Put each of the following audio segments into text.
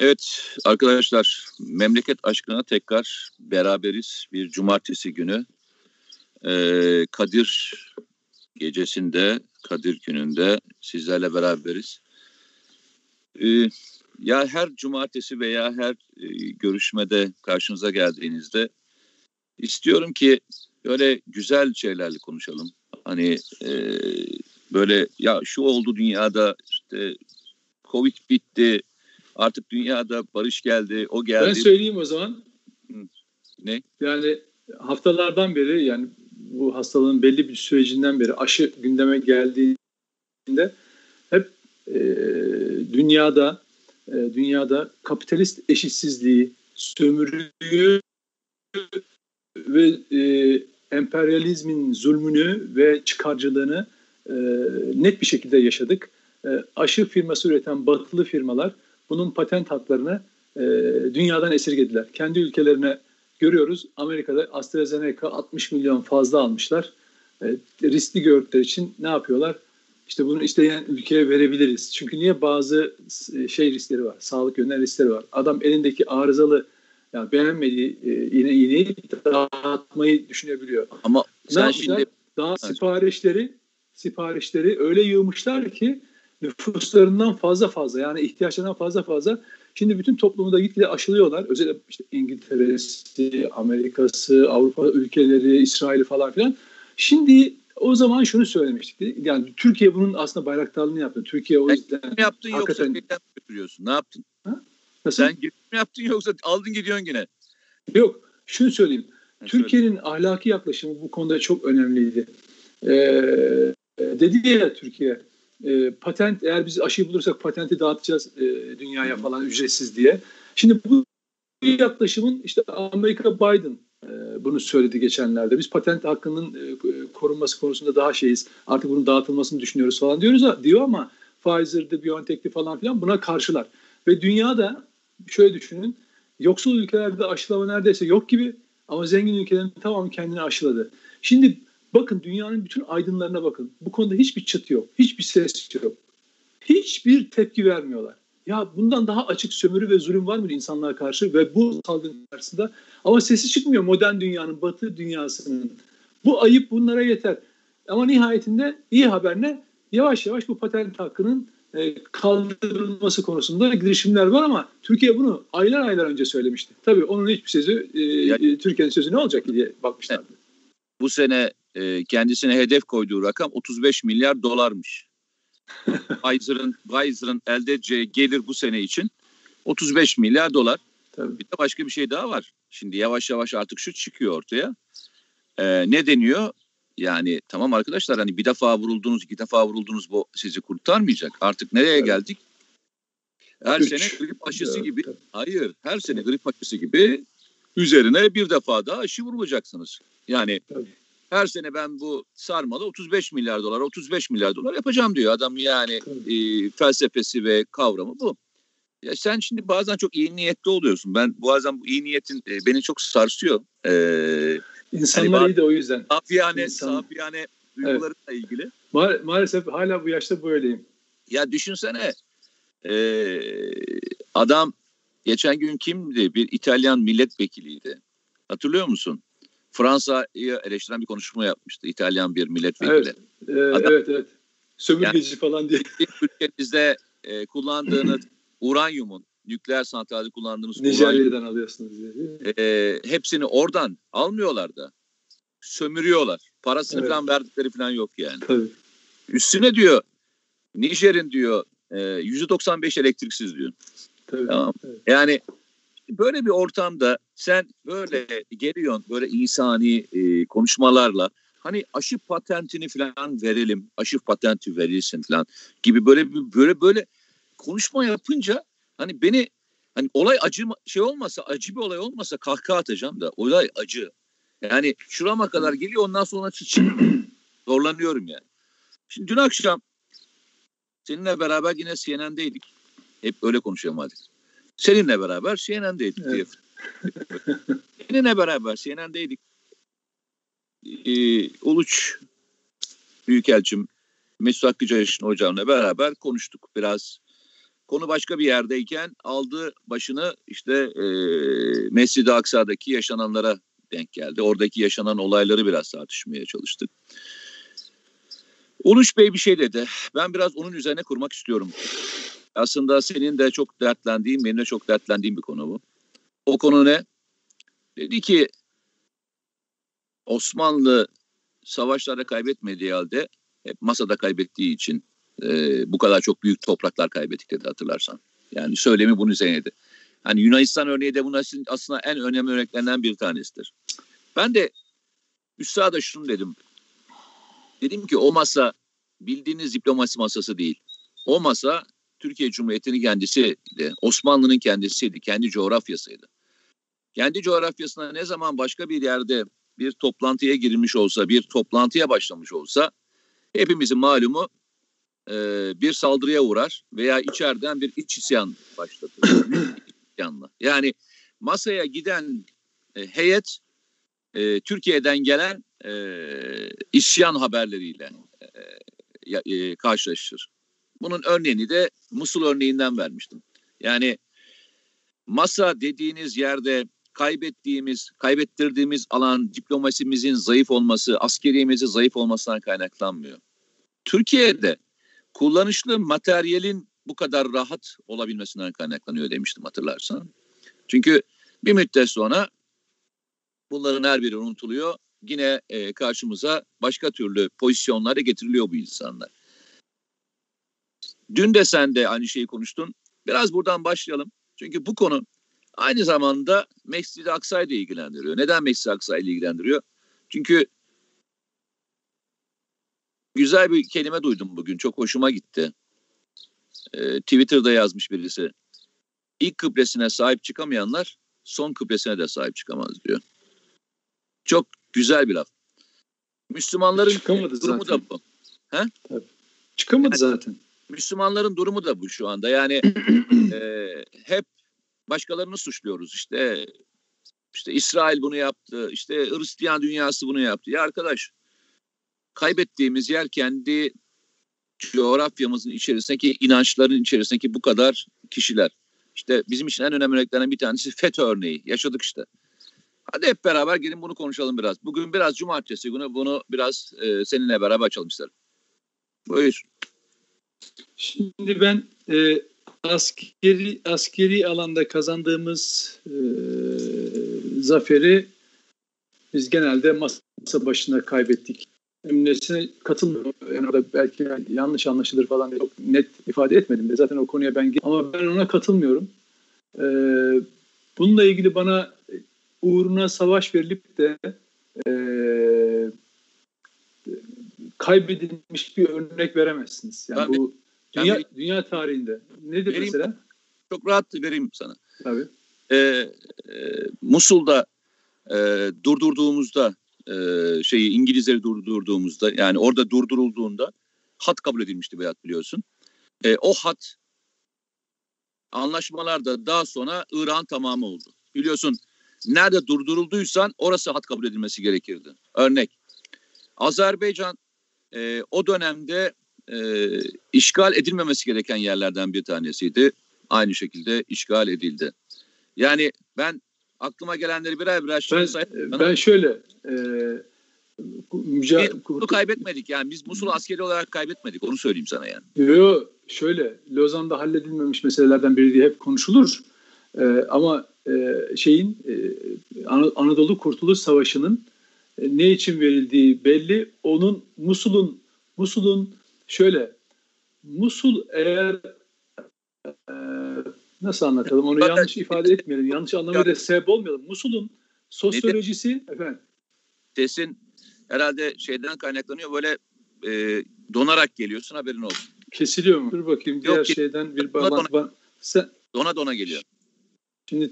Evet arkadaşlar memleket aşkına tekrar beraberiz bir cumartesi günü. Ee, Kadir gecesinde, Kadir gününde sizlerle beraberiz. Ee, ya her cumartesi veya her e, görüşmede karşınıza geldiğinizde istiyorum ki böyle güzel şeylerle konuşalım. Hani e, böyle ya şu oldu dünyada işte Covid bitti artık dünyada barış geldi o geldi. Ben söyleyeyim o zaman. Ne? Yani haftalardan beri yani bu hastalığın belli bir sürecinden beri aşı gündeme geldiğinde hep e, dünyada e, dünyada kapitalist eşitsizliği, sömürüyü ve e, emperyalizmin zulmünü ve çıkarcılığını e, net bir şekilde yaşadık. E, aşı firması üreten batılı firmalar bunun patent haklarını e, dünyadan esirgediler. Kendi ülkelerine görüyoruz. Amerika'da AstraZeneca 60 milyon fazla almışlar. E, riskli gördükleri için ne yapıyorlar? İşte bunu isteyen ülkeye verebiliriz. Çünkü niye bazı e, şey riskleri var, sağlık yönünden riskleri var. Adam elindeki arızalı yani beğenmediği e, iğne iğneyi dağıtmayı düşünebiliyor. Ama ne sen şimdi daha siparişleri siparişleri öyle yığmışlar ki nüfuslarından fazla fazla yani ihtiyaçlarından fazla fazla. Şimdi bütün toplumu da gitgide aşılıyorlar. Özellikle işte İngiltere'si, Amerika'sı, Avrupa ülkeleri, İsrail'i falan filan. Şimdi o zaman şunu söylemiştik. Yani Türkiye bunun aslında bayraktarlığını yaptı. Türkiye o yüzden... Sen yaptın hakikaten... yoksa neden götürüyorsun? Ne yaptın? Ha? Nasıl? Sen mi yaptın yoksa aldın gidiyorsun yine? Yok. Şunu söyleyeyim. Türkiye'nin ahlaki yaklaşımı bu konuda çok önemliydi. Ee, dedi ya Türkiye e, patent eğer biz aşıyı bulursak patenti dağıtacağız e, dünyaya falan ücretsiz diye. Şimdi bu yaklaşımın işte Amerika Biden e, bunu söyledi geçenlerde. Biz patent hakkının e, korunması konusunda daha şeyiz. Artık bunun dağıtılmasını düşünüyoruz falan diyoruz diyor ama Pfizer'dı, BioNTech'ti falan filan buna karşılar. Ve dünyada şöyle düşünün. Yoksul ülkelerde aşılama neredeyse yok gibi ama zengin ülkelerin tamamı kendini aşıladı. Şimdi Bakın dünyanın bütün aydınlarına bakın. Bu konuda hiçbir çıt yok. Hiçbir ses yok. Hiçbir tepki vermiyorlar. Ya bundan daha açık sömürü ve zulüm var mı insanlığa karşı ve bu salgın karşısında? Ama sesi çıkmıyor modern dünyanın, batı dünyasının. Bu ayıp bunlara yeter. Ama nihayetinde iyi haber ne? Yavaş yavaş bu patent hakkının e, kaldırılması konusunda girişimler var ama Türkiye bunu aylar aylar önce söylemişti. Tabii onun hiçbir sözü, e, yani, Türkiye'nin sözü ne olacak diye bakmışlardı. Bu sene e, kendisine hedef koyduğu rakam 35 milyar dolarmış. Pfizer'ın Pfizer'ın elde edeceği gelir bu sene için 35 milyar dolar. Tabii. Bir de başka bir şey daha var. Şimdi yavaş yavaş artık şu çıkıyor ortaya. Ee, ne deniyor? Yani tamam arkadaşlar hani bir defa vuruldunuz, iki defa vuruldunuz bu sizi kurtarmayacak. Artık nereye evet. geldik? Her Üç. sene grip aşısı evet, gibi. Tabii. Hayır, her sene grip aşısı gibi üzerine bir defa daha aşı vurulacaksınız. Yani tabii her sene ben bu sarmalı 35 milyar dolar 35 milyar dolar yapacağım diyor adam yani e, felsefesi ve kavramı bu. Ya sen şimdi bazen çok iyi niyetli oluyorsun. Ben bazen bu iyi niyetin e, beni çok sarsıyor. Ee, İnsanlar hani iyi de o yüzden. Safiyane, İnsan... safiyane duygularıyla evet. ilgili. Ma- maalesef hala bu yaşta böyleyim. Ya düşünsene e, adam geçen gün kimdi? Bir İtalyan milletvekiliydi. Hatırlıyor musun? Fransa'yı eleştiren bir konuşma yapmıştı. İtalyan bir milletvekili. Evet, e, Adam, evet, evet. Sömürgeci yani, falan diye. Ülkenizde e, kullandığınız uranyumun, nükleer santralde kullandığınız Nijerya'dan alıyorsunuz diye. E, hepsini oradan almıyorlar da. Sömürüyorlar. Parasını evet. falan verdikleri falan yok yani. Tabii. Üstüne diyor Nijer'in diyor e, %95 elektriksiz diyor. Tabii. Tamam. Evet. Yani böyle bir ortamda sen böyle geliyorsun böyle insani e, konuşmalarla hani aşı patentini falan verelim, aşı patenti verilsin falan gibi böyle böyle böyle konuşma yapınca hani beni hani olay acı şey olmasa acı bir olay olmasa kahkaha atacağım da olay acı. Yani şurama kadar geliyor ondan sonra zorlanıyorum yani. Şimdi dün akşam seninle beraber yine CNN'deydik. Hep öyle konuşuyorum hadi. Seninle beraber CNN'deydik. Evet. Seninle beraber CNN'deydik. Ee, Uluç Büyükelçim Mesut Hakkı Cayaş'ın hocamla beraber konuştuk. Biraz konu başka bir yerdeyken aldı başını işte e, Mescid-i Aksa'daki yaşananlara denk geldi. Oradaki yaşanan olayları biraz tartışmaya çalıştık. Uluş Bey bir şey dedi. Ben biraz onun üzerine kurmak istiyorum. Aslında senin de çok dertlendiğin, benim de çok dertlendiğim bir konu bu. O konu ne? Dedi ki Osmanlı savaşlarda kaybetmediği halde hep masada kaybettiği için e, bu kadar çok büyük topraklar kaybettik dedi hatırlarsan. Yani söylemi bunun üzerineydi. Hani Yunanistan örneği de bunun aslında en önemli örneklerinden bir tanesidir. Ben de üstada şunu dedim. Dedim ki o masa bildiğiniz diplomasi masası değil. O masa Türkiye Cumhuriyeti'nin kendisiydi. Osmanlı'nın kendisiydi. Kendi coğrafyasıydı. Kendi coğrafyasına ne zaman başka bir yerde bir toplantıya girilmiş olsa, bir toplantıya başlamış olsa hepimizin malumu e, bir saldırıya uğrar veya içeriden bir iç isyan başlatır. Yani masaya giden e, heyet e, Türkiye'den gelen e, isyan haberleriyle e, e, karşılaşır. Bunun örneğini de Musul örneğinden vermiştim. Yani masa dediğiniz yerde kaybettiğimiz, kaybettirdiğimiz alan diplomasimizin zayıf olması, askeriyemizin zayıf olmasından kaynaklanmıyor. Türkiye'de kullanışlı materyalin bu kadar rahat olabilmesinden kaynaklanıyor demiştim hatırlarsan. Çünkü bir müddet sonra bunların her biri unutuluyor. Yine e, karşımıza başka türlü pozisyonlara getiriliyor bu insanlar. Dün de sen de aynı şeyi konuştun. Biraz buradan başlayalım. Çünkü bu konu aynı zamanda Mescid-i Aksa'yı da ilgilendiriyor. Neden Mescid-i Aksa'yı ilgilendiriyor? Çünkü güzel bir kelime duydum bugün. Çok hoşuma gitti. Ee, Twitter'da yazmış birisi. İlk kıblesine sahip çıkamayanlar son kıblesine de sahip çıkamaz diyor. Çok güzel bir laf. Müslümanların Çıkamadı durumu zaten. da bu. He? Tabii. Çıkamadı yani, zaten. Müslümanların durumu da bu şu anda. Yani e, hep başkalarını suçluyoruz. İşte işte İsrail bunu yaptı. İşte Hristiyan dünyası bunu yaptı. Ya arkadaş kaybettiğimiz yer kendi coğrafyamızın içerisindeki inançların içerisindeki bu kadar kişiler. İşte bizim için en önemli örneklerden bir tanesi FETÖ örneği. Yaşadık işte. Hadi hep beraber gelin bunu konuşalım biraz. Bugün biraz cumartesi günü bunu biraz e, seninle beraber açalım isterim. Buyur. Şimdi ben e, askeri askeri alanda kazandığımız e, zaferi biz genelde masa başında kaybettik. Cümlesine katılmıyorum. Yani orada belki yanlış anlaşılır falan diye çok net ifade etmedim de zaten o konuya ben ama ben ona katılmıyorum. Ee, bununla ilgili bana uğruna savaş verilip de e, kaybedilmiş bir örnek veremezsiniz. Yani ben bu bir, dünya, dünya tarihinde. Nedir vereyim, mesela? Çok rahat vereyim sana. Tabii. Ee, e, Musul'da e, durdurduğumuzda e, şeyi İngilizleri durdurduğumuzda yani orada durdurulduğunda hat kabul edilmişti Beyat biliyorsun. E, o hat anlaşmalarda daha sonra İran tamamı oldu. Biliyorsun nerede durdurulduysan orası hat kabul edilmesi gerekirdi. Örnek Azerbaycan e, o dönemde e, işgal edilmemesi gereken yerlerden bir tanesiydi. Aynı şekilde işgal edildi. Yani ben aklıma gelenleri birer birer ben, sayayım. Ben şöyle e, mücadele Musul'u kaybetmedik yani biz Musul'u askeri olarak kaybetmedik onu söyleyeyim sana yani. Yok şöyle Lozan'da halledilmemiş meselelerden biri diye hep konuşulur. E, ama e, şeyin e, Anadolu Kurtuluş Savaşı'nın e, ne için verildiği belli. Onun Musul'un Musul'un şöyle Musul eğer e, nasıl anlatalım onu yanlış ifade etmeyelim. Yanlış anlamaya da sebep olmayalım. Musul'un sosyolojisi efendim. Sesin herhalde şeyden kaynaklanıyor böyle e, donarak geliyorsun haberin olsun. Kesiliyor mu? Dur bakayım diğer Yok, şeyden bir bağlantı var. Sen, dona dona geliyor. Şimdi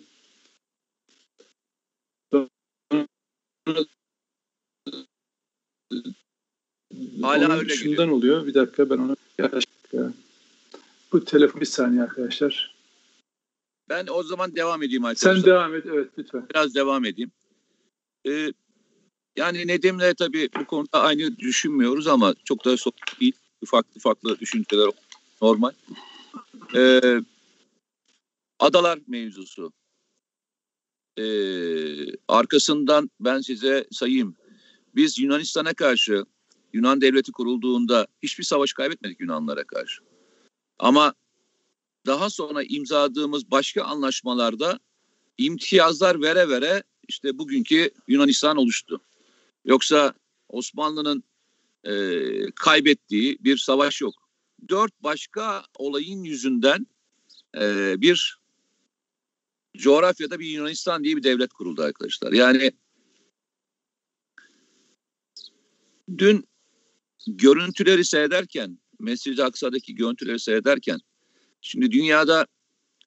Hala öyle şundan gidiyor. oluyor. Bir dakika ben onu Bu telefon bir saniye arkadaşlar. Ben o zaman devam edeyim arkadaşlar. Sen devam et evet lütfen. Biraz devam edeyim. Ee, yani Nedim'le tabii bu konuda aynı düşünmüyoruz ama çok da değil. Farklı farklı düşünceler normal. Ee, adalar mevzusu. Ee, arkasından ben size sayayım. Biz Yunanistan'a karşı Yunan devleti kurulduğunda hiçbir savaş kaybetmedik Yunanlara karşı. Ama daha sonra imzaladığımız başka anlaşmalarda imtiyazlar vere vere işte bugünkü Yunanistan oluştu. Yoksa Osmanlı'nın e, kaybettiği bir savaş yok. Dört başka olayın yüzünden e, bir coğrafyada bir Yunanistan diye bir devlet kuruldu arkadaşlar. Yani dün görüntüleri seyrederken, Mescid-i Aksa'daki görüntüleri seyrederken, şimdi dünyada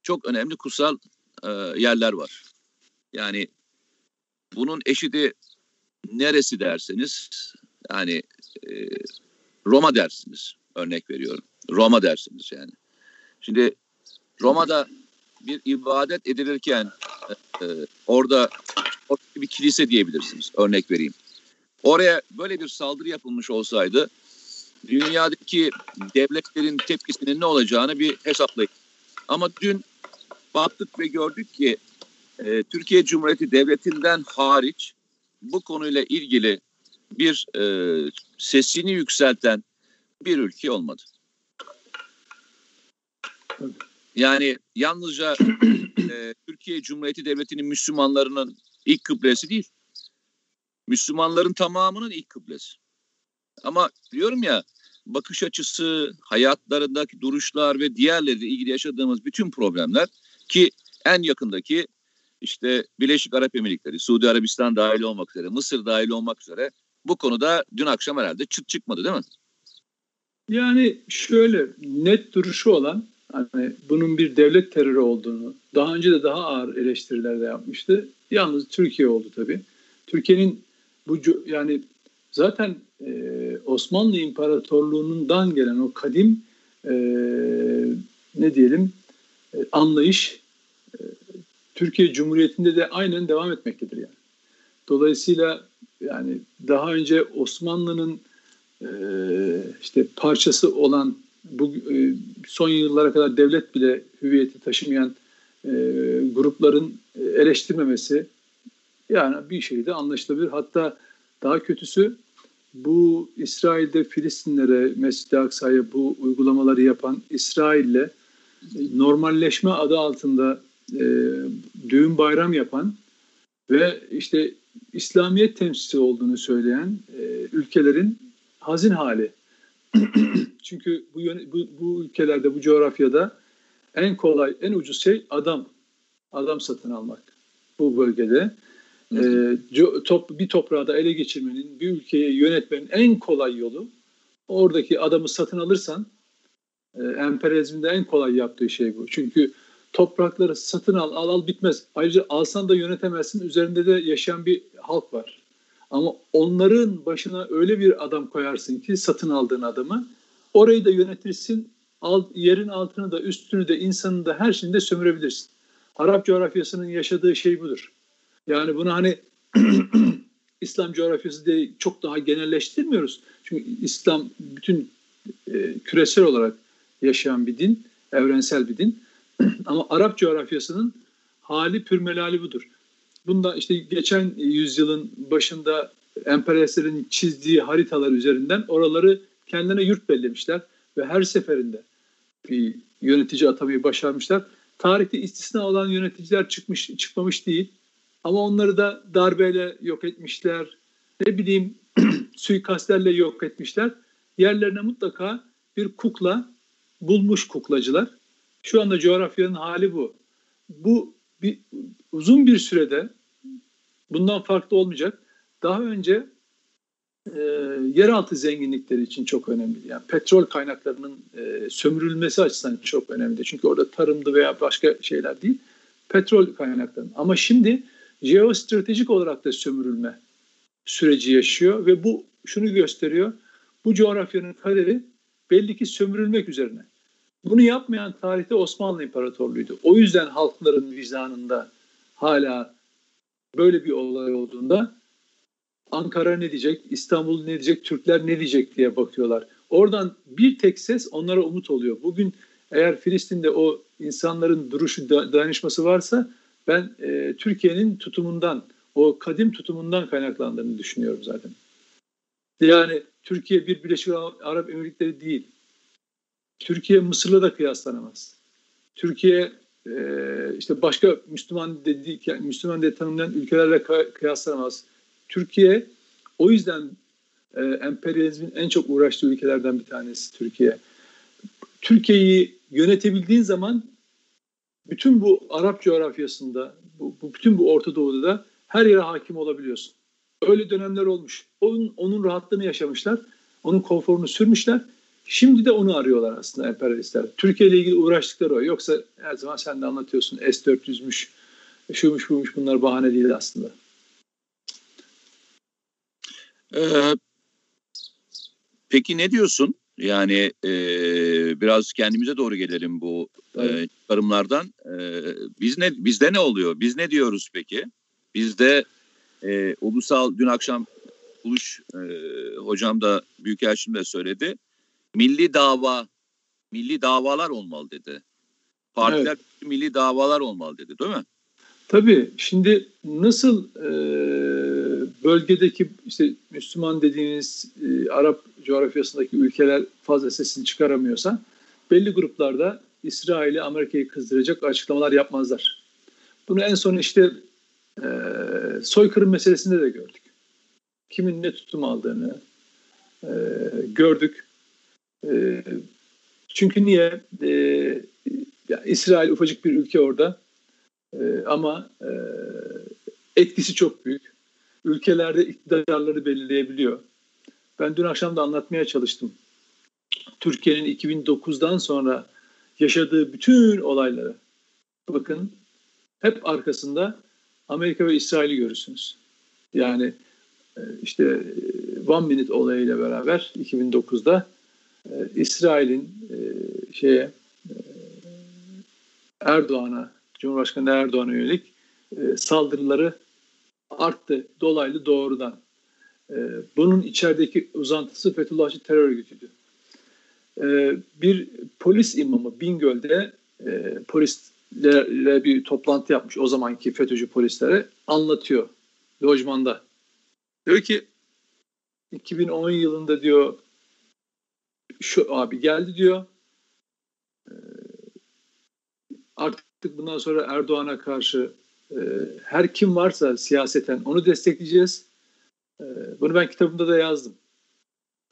çok önemli kutsal e, yerler var. Yani bunun eşidi neresi derseniz, yani e, Roma dersiniz, örnek veriyorum. Roma dersiniz yani. Şimdi Roma'da bir ibadet edilirken e, orada, orada bir kilise diyebilirsiniz, örnek vereyim oraya böyle bir saldırı yapılmış olsaydı dünyadaki devletlerin tepkisinin ne olacağını bir hesaplayın. Ama dün baktık ve gördük ki e, Türkiye Cumhuriyeti Devleti'nden hariç bu konuyla ilgili bir e, sesini yükselten bir ülke olmadı. Yani yalnızca e, Türkiye Cumhuriyeti Devleti'nin Müslümanlarının ilk kıblesi değil. Müslümanların tamamının ilk kıblesi. Ama diyorum ya bakış açısı, hayatlarındaki duruşlar ve diğerleriyle ilgili yaşadığımız bütün problemler ki en yakındaki işte Birleşik Arap Emirlikleri, Suudi Arabistan dahil olmak üzere, Mısır dahil olmak üzere bu konuda dün akşam herhalde çıt çıkmadı değil mi? Yani şöyle net duruşu olan hani bunun bir devlet terörü olduğunu daha önce de daha ağır eleştiriler de yapmıştı. Yalnız Türkiye oldu tabii. Türkiye'nin bu yani zaten e, Osmanlı İmparatorluğu'ndan gelen o kadim e, ne diyelim e, anlayış e, Türkiye Cumhuriyeti'nde de aynen devam etmektedir yani. Dolayısıyla yani daha önce Osmanlı'nın e, işte parçası olan bu e, son yıllara kadar devlet bile hüviyeti taşımayan e, grupların eleştirmemesi yani bir şekilde anlaşılabilir. Hatta daha kötüsü bu İsrail'de Filistinlere, Mescid-i Aksa'ya bu uygulamaları yapan İsrail'le e, normalleşme adı altında e, düğün bayram yapan ve işte İslamiyet temsilcisi olduğunu söyleyen e, ülkelerin hazin hali. Çünkü bu, bu, bu ülkelerde, bu coğrafyada en kolay, en ucuz şey adam. Adam satın almak bu bölgede e, top, bir toprağı da ele geçirmenin, bir ülkeyi yönetmenin en kolay yolu oradaki adamı satın alırsan e, emperyalizmde en kolay yaptığı şey bu. Çünkü toprakları satın al, al al bitmez. Ayrıca alsan da yönetemezsin. Üzerinde de yaşayan bir halk var. Ama onların başına öyle bir adam koyarsın ki satın aldığın adamı orayı da yönetirsin. Alt, yerin altını da üstünü de insanı da her şeyini de sömürebilirsin. Arap coğrafyasının yaşadığı şey budur. Yani bunu hani İslam coğrafyası diye çok daha genelleştirmiyoruz. Çünkü İslam bütün e, küresel olarak yaşayan bir din, evrensel bir din. Ama Arap coğrafyasının hali pürmelali budur. Bunda işte geçen yüzyılın başında emperyalistlerin çizdiği haritalar üzerinden oraları kendine yurt bellemişler ve her seferinde bir yönetici atamayı başarmışlar. Tarihte istisna olan yöneticiler çıkmış çıkmamış değil. Ama onları da darbeyle yok etmişler. Ne bileyim suikastlerle yok etmişler. Yerlerine mutlaka bir kukla bulmuş kuklacılar. Şu anda coğrafyanın hali bu. Bu bir, uzun bir sürede bundan farklı olmayacak. Daha önce e, yeraltı zenginlikleri için çok önemli. Yani petrol kaynaklarının e, sömürülmesi açısından çok önemli. Çünkü orada tarımdı veya başka şeyler değil. Petrol kaynaklarının. Ama şimdi jeostratejik olarak da sömürülme süreci yaşıyor ve bu şunu gösteriyor. Bu coğrafyanın kaderi belli ki sömürülmek üzerine. Bunu yapmayan tarihte Osmanlı İmparatorluğu'ydu. O yüzden halkların vicdanında hala böyle bir olay olduğunda Ankara ne diyecek, İstanbul ne diyecek, Türkler ne diyecek diye bakıyorlar. Oradan bir tek ses onlara umut oluyor. Bugün eğer Filistin'de o insanların duruşu dayanışması varsa ben e, Türkiye'nin tutumundan o kadim tutumundan kaynaklandığını düşünüyorum zaten. Yani Türkiye bir Birleşik Arap Emirlikleri değil. Türkiye Mısır'la da kıyaslanamaz. Türkiye e, işte başka Müslüman dedik Müslüman diye tanımlayan ülkelerle kıyaslanamaz. Türkiye o yüzden e, emperyalizmin en çok uğraştığı ülkelerden bir tanesi Türkiye. Türkiye'yi yönetebildiğin zaman bütün bu Arap coğrafyasında, bu, bu bütün bu Orta Doğu'da da her yere hakim olabiliyorsun. Öyle dönemler olmuş. Onun, onun rahatlığını yaşamışlar. Onun konforunu sürmüşler. Şimdi de onu arıyorlar aslında emperyalistler. Türkiye ile ilgili uğraştıkları o. Yoksa her zaman sen de anlatıyorsun S-400'müş, şuymuş buymuş bunlar bahane değil aslında. Ee, peki ne diyorsun? Yani e, biraz kendimize doğru gelelim bu e, çıkarımlardan. E, biz ne bizde ne oluyor? Biz ne diyoruz peki? Bizde e, ulusal dün akşam buluş e, hocam da büyükelçim de söyledi. Milli dava, milli davalar olmalı dedi. Partiler evet. milli davalar olmalı dedi değil mi? Tabii. Şimdi nasıl e, bölgedeki işte Müslüman dediğiniz e, Arap coğrafyasındaki ülkeler fazla sesini çıkaramıyorsa belli gruplarda İsrail'i Amerika'yı kızdıracak açıklamalar yapmazlar. Bunu en son işte e, soykırım meselesinde de gördük. Kimin ne tutum aldığını e, gördük. E, çünkü niye? E, ya İsrail ufacık bir ülke orada e, ama e, etkisi çok büyük. Ülkelerde iktidarları belirleyebiliyor. Ben dün akşam da anlatmaya çalıştım. Türkiye'nin 2009'dan sonra yaşadığı bütün olayları bakın hep arkasında Amerika ve İsrail'i görürsünüz. Yani e, işte e, One Minute olayıyla beraber 2009'da e, İsrail'in şeye Erdoğan'a, Cumhurbaşkanı Erdoğan'a yönelik saldırıları arttı dolaylı doğrudan. Bunun içerideki uzantısı Fethullahçı terör örgütüydü. Bir polis imamı Bingöl'de polis ile bir toplantı yapmış o zamanki FETÖ'cü polislere anlatıyor lojmanda. Diyor ki 2010 yılında diyor şu abi geldi diyor ee, artık bundan sonra Erdoğan'a karşı e, her kim varsa siyaseten onu destekleyeceğiz. Ee, bunu ben kitabımda da yazdım.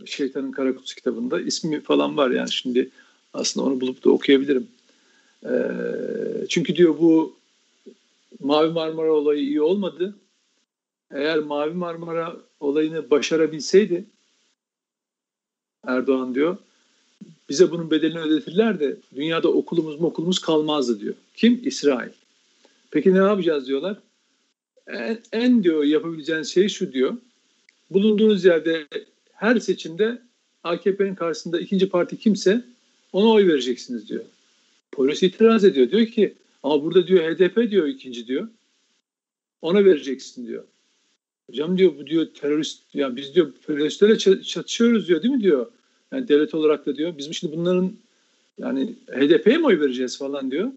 Şeytanın Karakutusu kitabında. ismi falan var yani şimdi aslında onu bulup da okuyabilirim. Ee, çünkü diyor bu Mavi Marmara olayı iyi olmadı. Eğer Mavi Marmara olayını başarabilseydi Erdoğan diyor bize bunun bedelini ödetirler de dünyada okulumuz okulumuz kalmazdı diyor. Kim? İsrail. Peki ne yapacağız diyorlar. En, en diyor yapabileceğiniz şey şu diyor. Bulunduğunuz yerde her seçimde AKP'nin karşısında ikinci parti kimse ona oy vereceksiniz diyor. Polis itiraz ediyor. Diyor ki ama burada diyor HDP diyor ikinci diyor. Ona vereceksin diyor. Hocam diyor bu diyor terörist ya biz diyor teröristlerle çatışıyoruz diyor değil mi diyor. Yani devlet olarak da diyor. Bizim şimdi bunların yani HDP'ye mi oy vereceğiz falan diyor.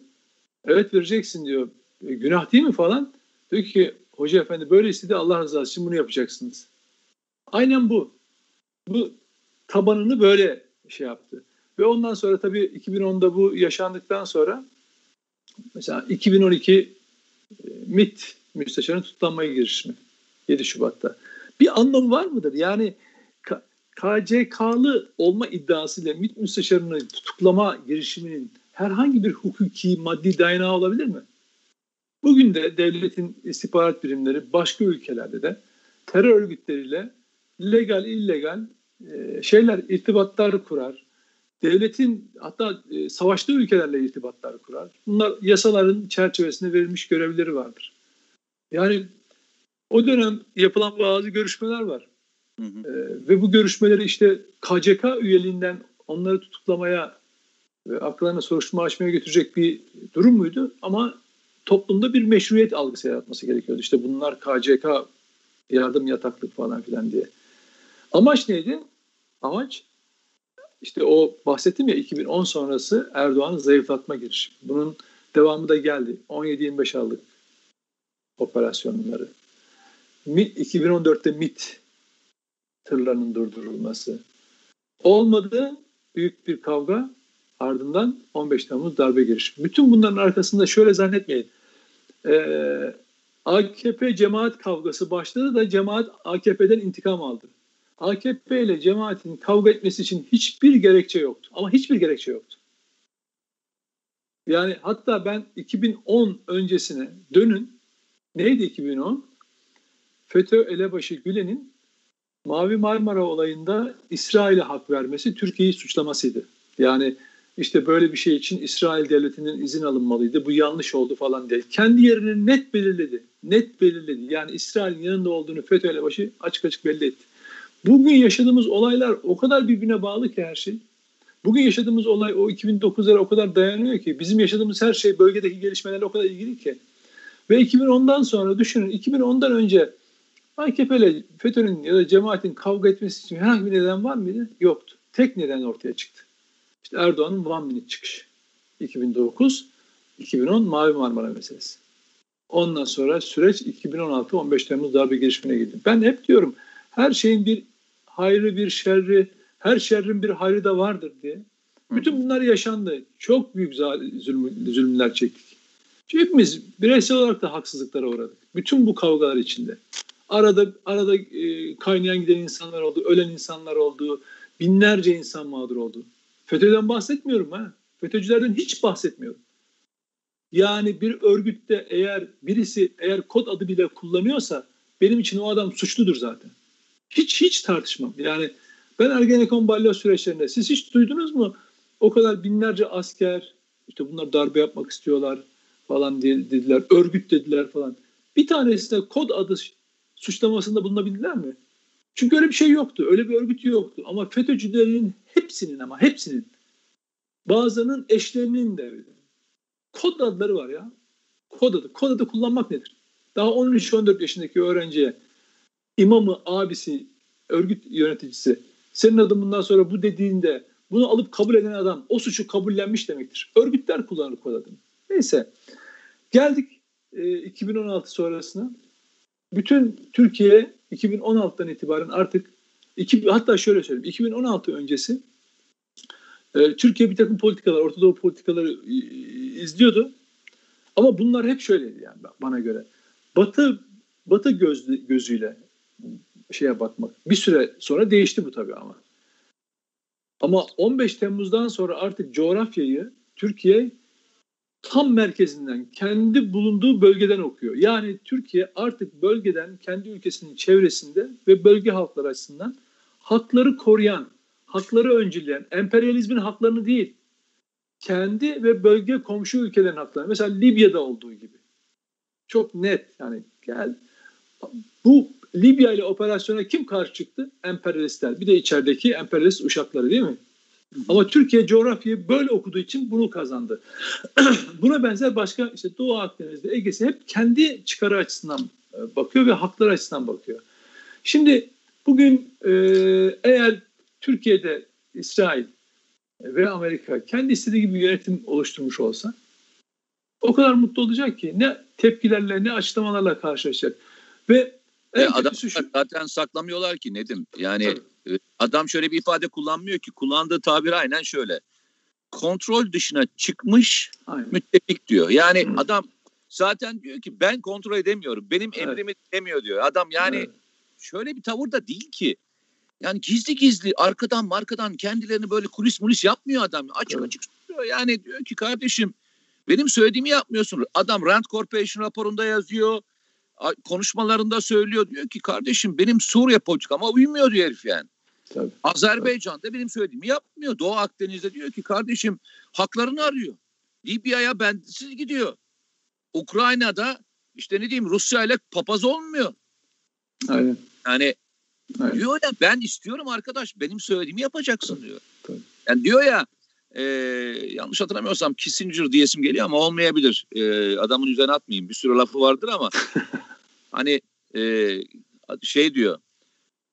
Evet vereceksin diyor. E, günah değil mi falan. Diyor ki hoca efendi böyle istedi Allah rızası için bunu yapacaksınız. Aynen bu. Bu tabanını böyle şey yaptı. Ve ondan sonra tabii 2010'da bu yaşandıktan sonra mesela 2012 e, MIT müsteşarının tutuklanmaya girişimi 7 Şubat'ta. Bir anlamı var mıdır? Yani KCK'lı olma iddiasıyla MIT müsteşarını tutuklama girişiminin herhangi bir hukuki maddi dayanağı olabilir mi? Bugün de devletin istihbarat birimleri başka ülkelerde de terör örgütleriyle legal illegal e, şeyler irtibatlar kurar devletin hatta e, savaştığı ülkelerle irtibatlar kurar. Bunlar yasaların çerçevesinde verilmiş görevleri vardır. Yani o dönem yapılan bazı görüşmeler var. Hı hı. E, ve bu görüşmeleri işte KCK üyeliğinden onları tutuklamaya ve aklarına soruşturma açmaya götürecek bir durum muydu? Ama toplumda bir meşruiyet algısı yaratması gerekiyordu. İşte bunlar KCK yardım yataklık falan filan diye. Amaç neydi? Amaç işte o bahsettim ya 2010 sonrası Erdoğan'ın zayıflatma girişimi. Bunun devamı da geldi. 17-25 aldık operasyonları. 2014'te MIT tırlarının durdurulması. Olmadı büyük bir kavga ardından 15 Temmuz darbe girişimi. Bütün bunların arkasında şöyle zannetmeyin. Ee, AKP cemaat kavgası başladı da cemaat AKP'den intikam aldı. AKP ile cemaatin kavga etmesi için hiçbir gerekçe yoktu. Ama hiçbir gerekçe yoktu. Yani hatta ben 2010 öncesine dönün. Neydi 2010? FETÖ elebaşı Gülen'in Mavi Marmara olayında İsrail'e hak vermesi Türkiye'yi suçlamasıydı. Yani işte böyle bir şey için İsrail devletinin izin alınmalıydı. Bu yanlış oldu falan diye. Kendi yerini net belirledi. Net belirledi. Yani İsrail'in yanında olduğunu FETÖ elebaşı açık açık belli etti. Bugün yaşadığımız olaylar o kadar birbirine bağlı ki her şey. Bugün yaşadığımız olay o 2009'lara o kadar dayanıyor ki bizim yaşadığımız her şey bölgedeki gelişmelerle o kadar ilgili ki. Ve 2010'dan sonra düşünün 2010'dan önce AKP ile FETÖ'nün ya da cemaatin kavga etmesi için herhangi bir neden var mıydı? Yoktu. Tek neden ortaya çıktı. İşte Erdoğan'ın one minute çıkışı. 2009, 2010 Mavi Marmara meselesi. Ondan sonra süreç 2016-15 Temmuz darbe girişimine gidiyor. Ben hep diyorum her şeyin bir hayrı bir şerri, her şerrin bir hayrı da vardır diye. Bütün bunlar yaşandı. Çok büyük zulüm, zulümler çektik. Hepimiz bireysel olarak da haksızlıklara uğradık. Bütün bu kavgalar içinde. Arada arada e, kaynayan giden insanlar oldu, ölen insanlar oldu, binlerce insan mağdur oldu. FETÖ'den bahsetmiyorum ha. FETÖ'cülerden hiç bahsetmiyorum. Yani bir örgütte eğer birisi eğer kod adı bile kullanıyorsa benim için o adam suçludur zaten. Hiç hiç tartışmam. Yani ben Ergenekon balyoz süreçlerinde siz hiç duydunuz mu? O kadar binlerce asker işte bunlar darbe yapmak istiyorlar falan dediler. Örgüt dediler falan. Bir tanesi de kod adı suçlamasında bulunabildiler mi? Çünkü öyle bir şey yoktu. Öyle bir örgüt yoktu. Ama FETÖ'cülerin hepsinin ama hepsinin bazılarının eşlerinin de. Kod adları var ya. Kod adı. Kod adı kullanmak nedir? Daha 13-14 yaşındaki öğrenciye imamı, abisi, örgüt yöneticisi senin adın bundan sonra bu dediğinde bunu alıp kabul eden adam o suçu kabullenmiş demektir. Örgütler kullanır kod adını. Neyse. Geldik e, 2016 sonrasına. Bütün Türkiye 2016'dan itibaren artık iki, hatta şöyle söyleyeyim 2016 öncesi e, Türkiye bir takım politikalar, Orta Doğu politikaları e, izliyordu. Ama bunlar hep şöyleydi yani bana göre. Batı Batı gözlü, gözüyle şeye bakmak. Bir süre sonra değişti bu tabii ama. Ama 15 Temmuz'dan sonra artık coğrafyayı Türkiye tam merkezinden, kendi bulunduğu bölgeden okuyor. Yani Türkiye artık bölgeden, kendi ülkesinin çevresinde ve bölge halkları açısından hakları koruyan, hakları öncüleyen, emperyalizmin haklarını değil, kendi ve bölge komşu ülkelerin haklarını. Mesela Libya'da olduğu gibi. Çok net yani gel bu Libya ile operasyona kim karşı çıktı? Emperyalistler. Bir de içerideki emperyalist uşakları değil mi? Ama Türkiye coğrafyayı böyle okuduğu için bunu kazandı. Buna benzer başka işte Doğu Akdeniz'de Ege'si hep kendi çıkarı açısından e, bakıyor ve hakları açısından bakıyor. Şimdi bugün e, eğer Türkiye'de İsrail ve Amerika kendi istediği gibi yönetim oluşturmuş olsa o kadar mutlu olacak ki ne tepkilerle ne açıklamalarla karşılaşacak. Ve e, adam şu... zaten saklamıyorlar ki Nedim. Yani Tabii. E, adam şöyle bir ifade kullanmıyor ki. Kullandığı tabir aynen şöyle. Kontrol dışına çıkmış aynen. müttefik diyor. Yani Hı. adam zaten diyor ki ben kontrol edemiyorum. Benim evet. emrimi demiyor diyor. Adam yani evet. şöyle bir tavır da değil ki. Yani gizli gizli arkadan markadan kendilerini böyle kulis mulis yapmıyor adam. Açık evet. açık söylüyor. Yani diyor ki kardeşim benim söylediğimi yapmıyorsun. Adam Rand Corporation raporunda yazıyor konuşmalarında söylüyor diyor ki kardeşim benim Suriye politikama uymuyor diyor herif yani. Tabii. Azerbaycan'da benim söylediğimi yapmıyor. Doğu Akdeniz'de diyor ki kardeşim haklarını arıyor. Libya'ya bendisiz gidiyor. Ukrayna'da işte ne diyeyim Rusya ile papaz olmuyor. Aynen. Yani Aynen. diyor ya ben istiyorum arkadaş benim söylediğimi yapacaksın diyor. Tabii. Yani diyor ya e, yanlış hatırlamıyorsam Kissinger diyesim geliyor ama olmayabilir. E, adamın üzerine atmayayım. Bir sürü lafı vardır ama hani e, şey diyor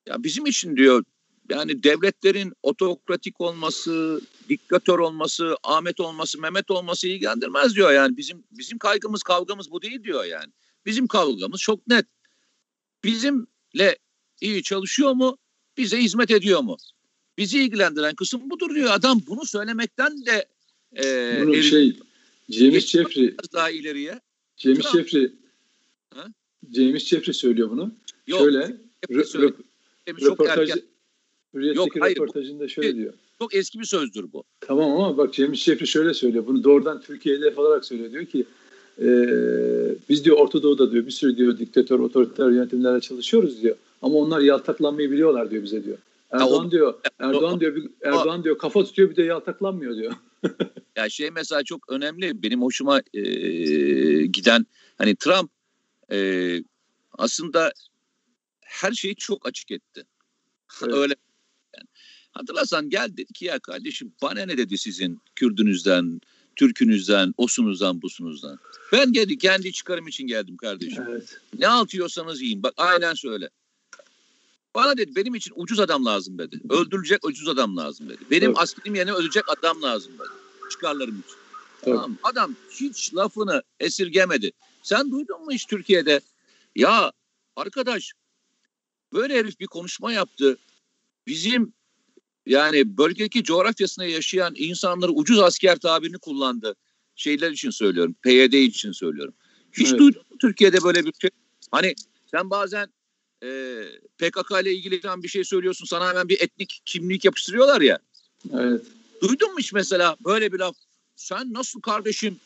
ya bizim için diyor yani devletlerin otokratik olması, diktatör olması, Ahmet olması, Mehmet olması ilgilendirmez diyor yani. Bizim bizim kaygımız, kavgamız bu değil diyor yani. Bizim kavgamız çok net. Bizimle iyi çalışıyor mu? Bize hizmet ediyor mu? Bizi ilgilendiren kısım budur diyor. Adam bunu söylemekten de e, bunu şey James Jeffrey daha ileriye. James Trump. James Jeffrey söylüyor bunu. Yok, Şöyle rö, röportaj, Hürriyet'teki Yok, hayır, röportajında şöyle diyor. Çok eski bir sözdür bu. Tamam ama bak James Jeffrey şöyle söylüyor. Bunu doğrudan Türkiye'de hedef alarak söylüyor. Diyor ki e, biz diyor Orta Doğu'da diyor bir sürü diyor diktatör, otoriter yönetimlerle çalışıyoruz diyor. Ama onlar yaltaklanmayı biliyorlar diyor bize diyor. Erdoğan o, diyor, Erdoğan o, diyor, bir, Erdoğan o, diyor kafa tutuyor bir de yaltaklanmıyor diyor. ya şey mesela çok önemli. Benim hoşuma e, giden hani Trump e, aslında her şeyi çok açık etti. Evet. Öyle yani. Hatırlarsan gel dedi ki ya kardeşim bana ne dedi sizin Kürdünüzden, Türkünüzden, osunuzdan, busunuzdan. Ben geldi kendi çıkarım için geldim kardeşim. Evet. Ne altıyorsanız yiyin. Bak aynen söyle. Bana dedi benim için ucuz adam lazım dedi. Öldürülecek ucuz adam lazım dedi. Benim evet. askerim yerine ölecek adam lazım dedi. Çıkarlarım için. Evet. Tamam. Adam hiç lafını esirgemedi. Sen duydun mu hiç Türkiye'de? Ya arkadaş böyle herif bir konuşma yaptı. Bizim yani bölgedeki coğrafyasında yaşayan insanları ucuz asker tabirini kullandı. Şeyler için söylüyorum. PYD için söylüyorum. Hiç evet. duydun mu Türkiye'de böyle bir şey? Hani sen bazen e, PKK ile ilgili bir şey söylüyorsun. Sana hemen bir etnik kimlik yapıştırıyorlar ya. Evet. Duydun mu hiç mesela böyle bir laf? Sen nasıl kardeşim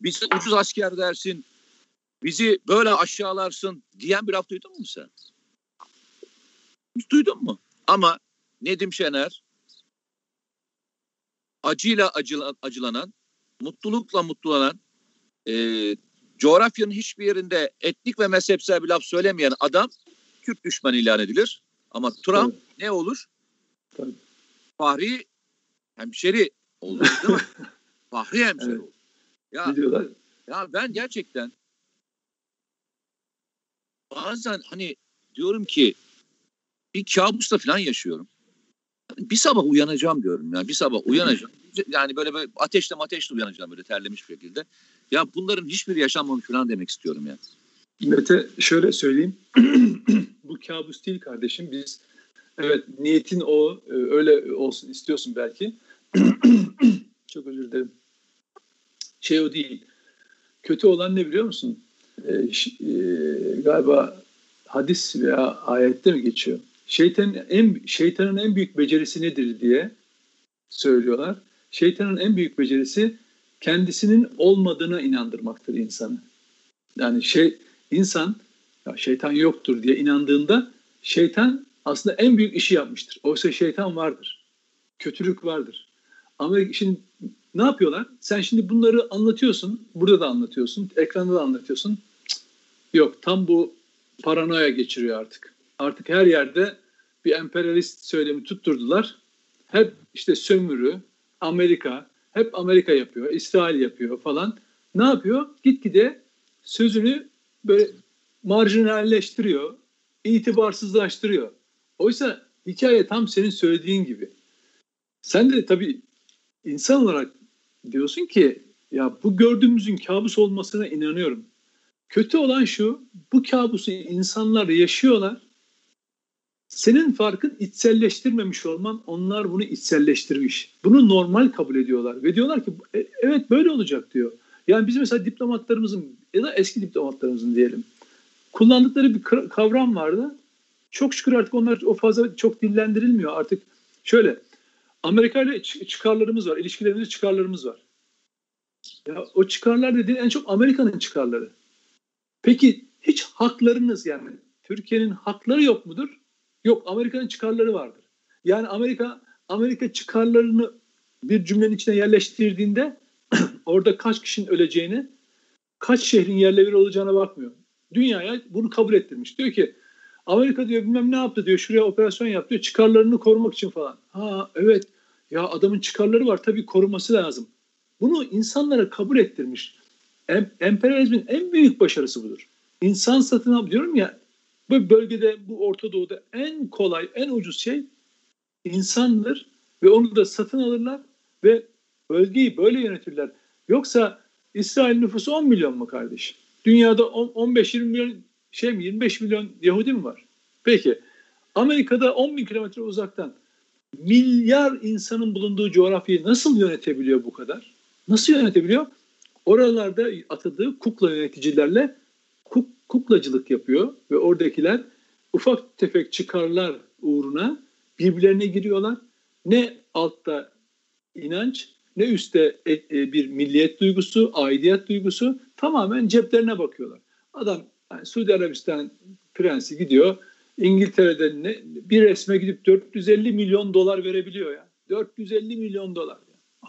bize ucuz asker dersin, bizi böyle aşağılarsın diyen bir laf duydun mu sen? Hiç duydun mu? Ama Nedim Şener acıyla acılan, acılanan, mutlulukla mutlulanan, e, coğrafyanın hiçbir yerinde etnik ve mezhepsel bir laf söylemeyen adam Kürt düşman ilan edilir. Ama Trump Tabii. ne olur? Tabii. Fahri hemşeri olur değil mi? Fahri hemşeri evet. olur. Ya, ya ben gerçekten bazen hani diyorum ki bir kabusla falan yaşıyorum. Bir sabah uyanacağım diyorum yani bir sabah uyanacağım. Yani böyle böyle ateşle ateşle uyanacağım böyle terlemiş bir şekilde. Ya bunların hiçbiri yaşanmamış falan demek istiyorum ya. Mete şöyle söyleyeyim. Bu kabus değil kardeşim. Biz evet niyetin o e, öyle olsun istiyorsun belki. Çok özür dilerim. Şey o değil. Kötü olan ne biliyor musun? Ee, e, galiba hadis veya ayette mi geçiyor? Şeytanın en şeytanın en büyük becerisi nedir diye söylüyorlar. Şeytanın en büyük becerisi kendisinin olmadığına inandırmaktır insanı. Yani şey insan ya şeytan yoktur diye inandığında şeytan aslında en büyük işi yapmıştır. Oysa şeytan vardır. Kötülük vardır. Ama şimdi ne yapıyorlar? Sen şimdi bunları anlatıyorsun. Burada da anlatıyorsun. Ekranda da anlatıyorsun. Yok tam bu paranoya geçiriyor artık. Artık her yerde bir emperyalist söylemi tutturdular. Hep işte sömürü, Amerika, hep Amerika yapıyor, İsrail yapıyor falan. Ne yapıyor? Gitgide sözünü böyle marjinalleştiriyor, itibarsızlaştırıyor. Oysa hikaye tam senin söylediğin gibi. Sen de tabii insan olarak diyorsun ki ya bu gördüğümüzün kabus olmasına inanıyorum. Kötü olan şu, bu kabusu insanlar yaşıyorlar. Senin farkın içselleştirmemiş olman, onlar bunu içselleştirmiş. Bunu normal kabul ediyorlar ve diyorlar ki e, evet böyle olacak diyor. Yani biz mesela diplomatlarımızın ya da eski diplomatlarımızın diyelim kullandıkları bir kavram vardı. Çok şükür artık onlar o fazla çok dillendirilmiyor. Artık şöyle Amerika ile çıkarlarımız var, ilişkilerimizde çıkarlarımız var. Ya o çıkarlar dediğin en çok Amerika'nın çıkarları. Peki hiç haklarınız yani Türkiye'nin hakları yok mudur? Yok Amerika'nın çıkarları vardır. Yani Amerika Amerika çıkarlarını bir cümlenin içine yerleştirdiğinde orada kaç kişinin öleceğini, kaç şehrin yerle bir olacağına bakmıyor. Dünyaya bunu kabul ettirmiş. Diyor ki Amerika diyor bilmem ne yaptı diyor şuraya operasyon yaptı diyor çıkarlarını korumak için falan. Ha evet ya adamın çıkarları var tabii koruması lazım. Bunu insanlara kabul ettirmiş. Em, emperyalizmin en büyük başarısı budur. İnsan satın al diyorum ya bu bölgede bu Orta Doğu'da en kolay en ucuz şey insandır ve onu da satın alırlar ve bölgeyi böyle yönetirler. Yoksa İsrail nüfusu 10 milyon mu kardeş? Dünyada 15-20 milyon şey mi 25 milyon Yahudi mi var? Peki Amerika'da 10 bin kilometre uzaktan milyar insanın bulunduğu coğrafyayı nasıl yönetebiliyor bu kadar? Nasıl yönetebiliyor? Oralarda atadığı kukla yöneticilerle kuk, kuklacılık yapıyor ve oradakiler ufak tefek çıkarlar uğruna birbirlerine giriyorlar. Ne altta inanç ne üstte e, e, bir milliyet duygusu, aidiyet duygusu tamamen ceplerine bakıyorlar. Adam yani Suudi Arabistan prensi gidiyor İngiltere'de ne, bir resme gidip 450 milyon dolar verebiliyor ya. 450 milyon dolar.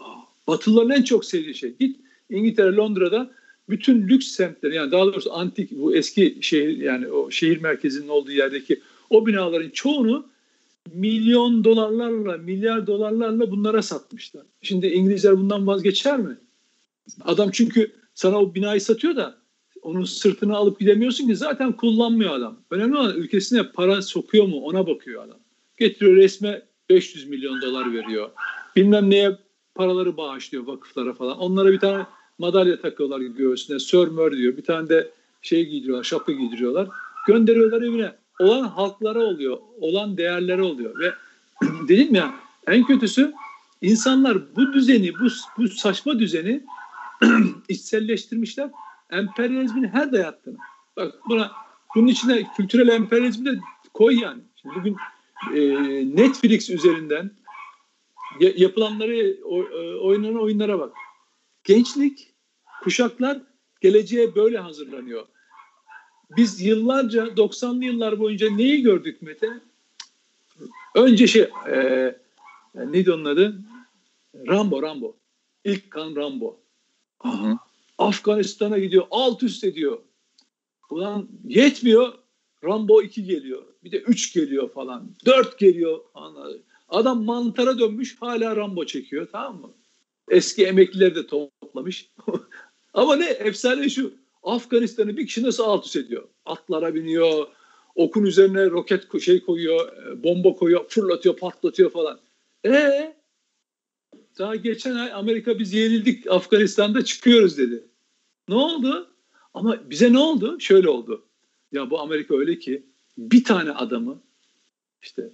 Ya. Batılıların en çok sevdiği şey. Git İngiltere, Londra'da bütün lüks semtler yani daha doğrusu antik bu eski şehir yani o şehir merkezinin olduğu yerdeki o binaların çoğunu milyon dolarlarla, milyar dolarlarla bunlara satmışlar. Şimdi İngilizler bundan vazgeçer mi? Adam çünkü sana o binayı satıyor da onun sırtını alıp gidemiyorsun ki zaten kullanmıyor adam. Önemli olan ülkesine para sokuyor mu ona bakıyor adam. Getiriyor resme 500 milyon dolar veriyor. Bilmem neye paraları bağışlıyor vakıflara falan. Onlara bir tane madalya takıyorlar göğsüne. Sörmör diyor. Bir tane de şey giydiriyorlar, şapka giydiriyorlar. Gönderiyorlar evine. Olan halklara oluyor. Olan değerlere oluyor. Ve dedim ya en kötüsü insanlar bu düzeni, bu, bu saçma düzeni içselleştirmişler emperyalizmin her dayattığını. Bak buna bunun içine kültürel emperyalizmi de koy yani. Şimdi bugün e, Netflix üzerinden yapılanları e, oynanan oyunlara bak. Gençlik, kuşaklar geleceğe böyle hazırlanıyor. Biz yıllarca 90'lı yıllar boyunca neyi gördük Mete? Önce şey e, neydi onun adı? Rambo, Rambo. İlk kan Rambo. Hı. Afganistan'a gidiyor. Alt üst ediyor. Ulan yetmiyor. Rambo 2 geliyor. Bir de 3 geliyor falan. 4 geliyor. Adam mantara dönmüş hala Rambo çekiyor tamam mı? Eski emeklileri de toplamış. Ama ne efsane şu. Afganistan'ı bir kişi nasıl alt üst ediyor? Atlara biniyor. Okun üzerine roket şey koyuyor. E, bomba koyuyor. Fırlatıyor patlatıyor falan. E daha geçen ay Amerika biz yenildik Afganistan'da çıkıyoruz dedi. Ne oldu? Ama bize ne oldu? Şöyle oldu. Ya bu Amerika öyle ki bir tane adamı işte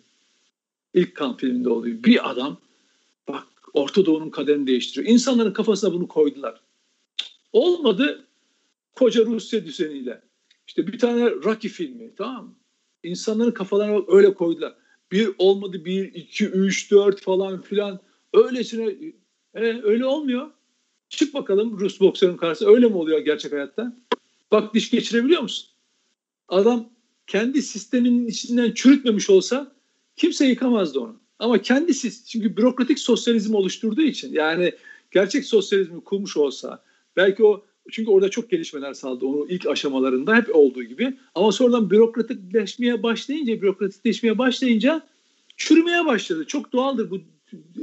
ilk kan filminde olduğu bir adam bak Orta Doğu'nun kaderini değiştiriyor. İnsanların kafasına bunu koydular. Olmadı koca Rusya düzeniyle. İşte bir tane Rocky filmi tamam mı? İnsanların kafalarına öyle koydular. Bir olmadı bir, iki, üç, dört falan filan. Öylesine e, öyle olmuyor. Çık bakalım Rus boksörün karşısında. Öyle mi oluyor gerçek hayatta? Bak diş geçirebiliyor musun? Adam kendi sisteminin içinden çürütmemiş olsa kimse yıkamazdı onu. Ama kendisi çünkü bürokratik sosyalizm oluşturduğu için yani gerçek sosyalizmi kurmuş olsa belki o çünkü orada çok gelişmeler sağladı onu ilk aşamalarında hep olduğu gibi ama sonradan bürokratikleşmeye başlayınca bürokratikleşmeye başlayınca çürümeye başladı. Çok doğaldır bu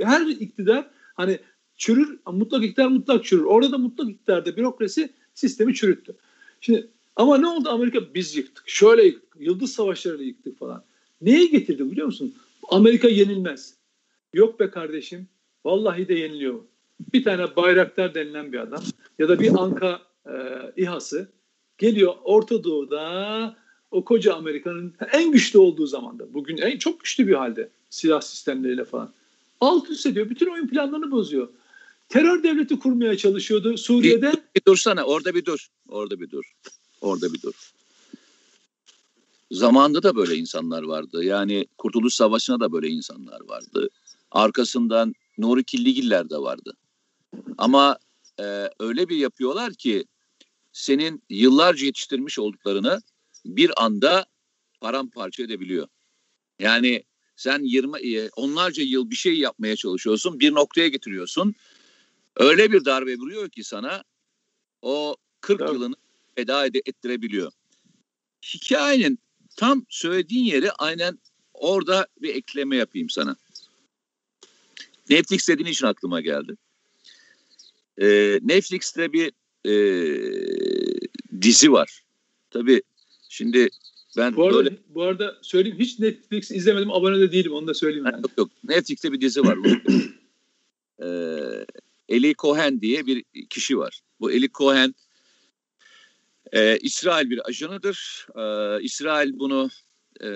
her iktidar hani çürür. Mutlak iktidar mutlak çürür. Orada da mutlak iktidarda bürokrasi sistemi çürüttü. Şimdi ama ne oldu Amerika? Biz yıktık. Şöyle yıktık. Yıldız savaşlarıyla yıktık falan. Neye getirdi biliyor musun? Amerika yenilmez. Yok be kardeşim. Vallahi de yeniliyor. Bir tane bayraktar denilen bir adam ya da bir Anka e, İHA'sı geliyor Orta Doğu'da o koca Amerika'nın en güçlü olduğu zamanda. Bugün en çok güçlü bir halde silah sistemleriyle falan. Alt üst ediyor. Bütün oyun planlarını bozuyor terör devleti kurmaya çalışıyordu Suriye'de. Bir, bir dursana orada bir dur. Orada bir dur. Orada bir dur. Zamanında da böyle insanlar vardı. Yani Kurtuluş Savaşı'na da böyle insanlar vardı. Arkasından Nuri Killigiller de vardı. Ama e, öyle bir yapıyorlar ki senin yıllarca yetiştirmiş olduklarını bir anda paramparça edebiliyor. Yani sen 20 e, onlarca yıl bir şey yapmaya çalışıyorsun, bir noktaya getiriyorsun öyle bir darbe vuruyor ki sana o 40 Tabii. yılını feda ed- ettirebiliyor. Hikayenin tam söylediğin yeri aynen orada bir ekleme yapayım sana. Netflix dediğin için aklıma geldi. Ee, Netflix'te bir e, dizi var. Tabii şimdi Ben bu arada, böyle... bu arada söyleyeyim hiç Netflix izlemedim abone de değilim onu da söyleyeyim yani. Yok yok Netflix'te bir dizi var. ee, Eli Cohen diye bir kişi var. Bu Eli Cohen e, İsrail bir ajanıdır. E, İsrail bunu e,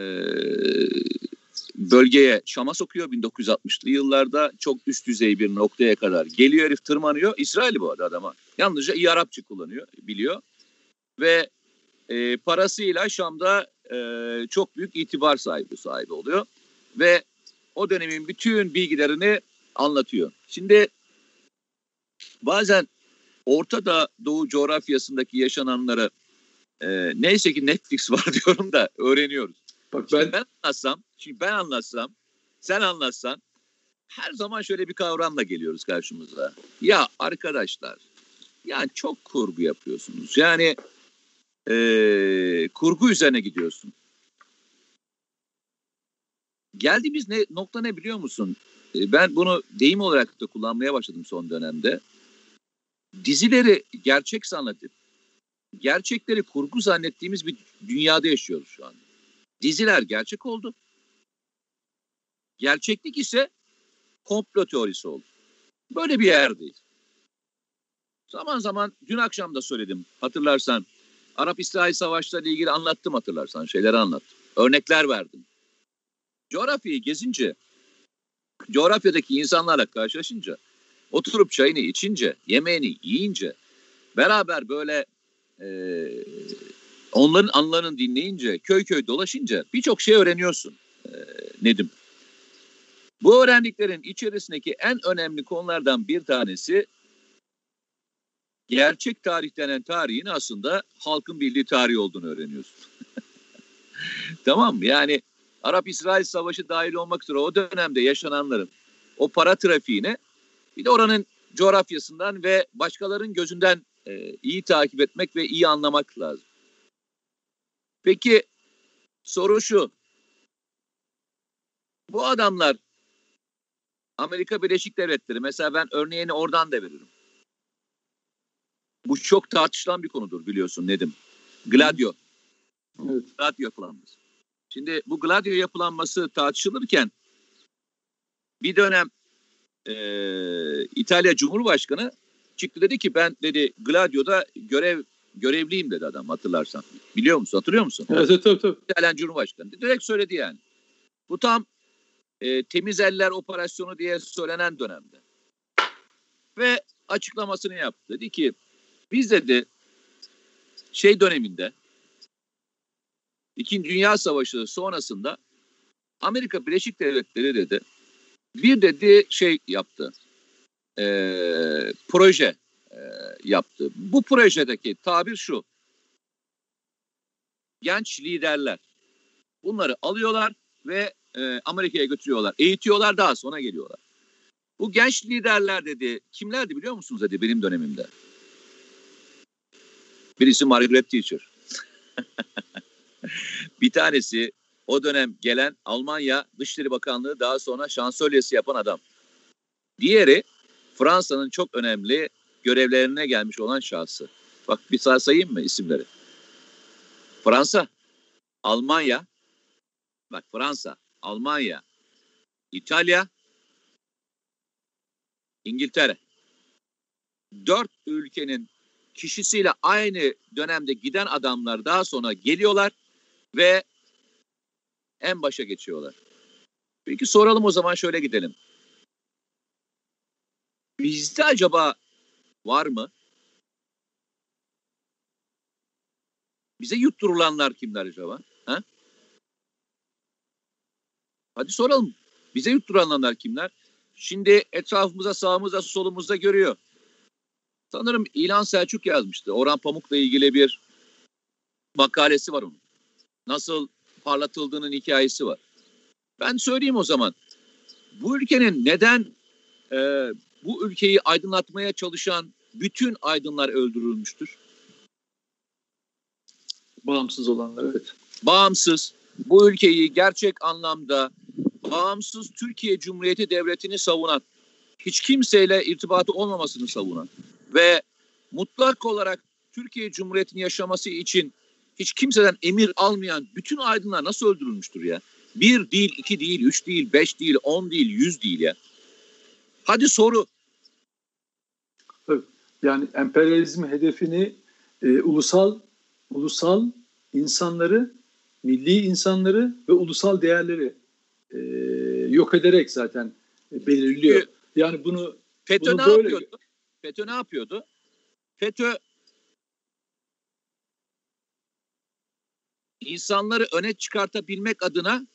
bölgeye Şam'a sokuyor 1960'lı yıllarda çok üst düzey bir noktaya kadar geliyor herif tırmanıyor. İsrail bu arada adama. Yalnızca iyi Arapça kullanıyor, biliyor. Ve e, parasıyla Şam'da e, çok büyük itibar sahibi sahibi oluyor. Ve o dönemin bütün bilgilerini anlatıyor. Şimdi bazen Orta Doğu coğrafyasındaki yaşananları e, neyse ki Netflix var diyorum da öğreniyoruz. Bak ben... Şimdi ben anlatsam, şimdi ben anlatsam, sen anlatsan her zaman şöyle bir kavramla geliyoruz karşımıza. Ya arkadaşlar, yani çok kurgu yapıyorsunuz. Yani e, kurgu üzerine gidiyorsun. Geldiğimiz ne, nokta ne biliyor musun? E, ben bunu deyim olarak da kullanmaya başladım son dönemde. Dizileri gerçek zannettip gerçekleri kurgu zannettiğimiz bir dünyada yaşıyoruz şu anda. Diziler gerçek oldu. Gerçeklik ise komplo teorisi oldu. Böyle bir yerdeyiz. Zaman zaman dün akşam da söyledim hatırlarsan. Arap-İsrail savaşları ilgili anlattım hatırlarsan şeyleri anlattım. Örnekler verdim. Coğrafyayı gezince, coğrafyadaki insanlarla karşılaşınca, oturup çayını içince, yemeğini yiyince, beraber böyle onların anlarını dinleyince, köy köy dolaşınca birçok şey öğreniyorsun e, Nedim. Bu öğrendiklerin içerisindeki en önemli konulardan bir tanesi gerçek tarih denen tarihin aslında halkın bildiği tarih olduğunu öğreniyorsun. tamam? Yani Arap-İsrail Savaşı dahil olmak üzere o dönemde yaşananların o para trafiğine bir de oranın coğrafyasından ve başkalarının gözünden e, iyi takip etmek ve iyi anlamak lazım. Peki soru şu. Bu adamlar Amerika Birleşik Devletleri mesela ben örneğini oradan da veririm. Bu çok tartışılan bir konudur biliyorsun Nedim. Gladio. Evet. Gladio yapılanması. Şimdi bu Gladio yapılanması tartışılırken bir dönem e, İtalya Cumhurbaşkanı çıktı dedi ki ben dedi Gladio'da görev görevliyim dedi adam hatırlarsan. Biliyor musun? Hatırlıyor musun? Evet tabii tabii. İtalyan Cumhurbaşkanı. Direkt söyledi yani. Bu tam e, temiz eller operasyonu diye söylenen dönemde. Ve açıklamasını yaptı. Dedi ki biz dedi şey döneminde İkinci Dünya Savaşı sonrasında Amerika Birleşik Devletleri dedi bir dedi şey yaptı e, proje yaptı. Bu projedeki tabir şu genç liderler bunları alıyorlar ve e, Amerika'ya götürüyorlar. Eğitiyorlar daha sonra geliyorlar. Bu genç liderler dedi kimlerdi biliyor musunuz dedi benim dönemimde. Birisi Margaret Thatcher. bir tanesi o dönem gelen Almanya Dışişleri Bakanlığı daha sonra şansölyesi yapan adam. Diğeri Fransa'nın çok önemli görevlerine gelmiş olan şahsı. Bak bir sağ sayayım mı isimleri? Fransa, Almanya, bak Fransa, Almanya, İtalya, İngiltere. Dört ülkenin kişisiyle aynı dönemde giden adamlar daha sonra geliyorlar ve en başa geçiyorlar. Peki soralım o zaman şöyle gidelim. Bizde acaba var mı? Bize yutturulanlar kimler acaba? Ha? Hadi soralım. Bize yutturulanlar kimler? Şimdi etrafımıza, sağımıza, solumuzda görüyor. Sanırım İlhan Selçuk yazmıştı. Orhan Pamuk'la ilgili bir makalesi var onun. Nasıl parlatıldığının hikayesi var. Ben söyleyeyim o zaman. Bu ülkenin neden e, bu ülkeyi aydınlatmaya çalışan bütün aydınlar öldürülmüştür? Bağımsız olanlar evet. Bağımsız, bu ülkeyi gerçek anlamda bağımsız Türkiye Cumhuriyeti Devleti'ni savunan, hiç kimseyle irtibatı olmamasını savunan ve mutlak olarak Türkiye Cumhuriyeti'nin yaşaması için hiç kimseden emir almayan bütün aydınlar nasıl öldürülmüştür ya? Bir değil, iki değil, üç değil, beş değil, on değil, yüz değil ya. Hadi soru. Yani emperyalizm hedefini e, ulusal ulusal insanları, milli insanları ve ulusal değerleri e, yok ederek zaten belirliyor. Yani bunu FETÖ bunu ne böyle... yapıyordu? FETÖ ne yapıyordu? FETÖ insanları öne çıkartabilmek adına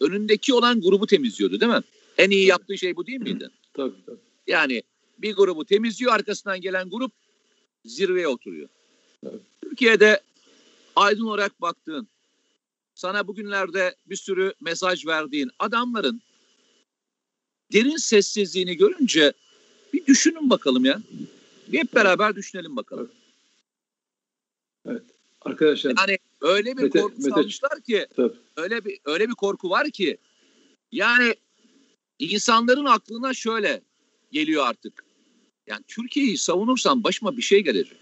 önündeki olan grubu temizliyordu değil mi? En iyi yaptığı şey bu değil miydi? Tabii tabii. Yani bir grubu temizliyor arkasından gelen grup zirveye oturuyor. Evet. Türkiye'de aydın olarak baktığın, sana bugünlerde bir sürü mesaj verdiğin adamların derin sessizliğini görünce bir düşünün bakalım ya. Bir hep beraber düşünelim bakalım. Evet. Arkadaşlar. Yani öyle bir Mete, korku Mete, salmışlar ki tabii. öyle bir öyle bir korku var ki yani insanların aklına şöyle geliyor artık. Yani Türkiye'yi savunursam başıma bir şey gelecek.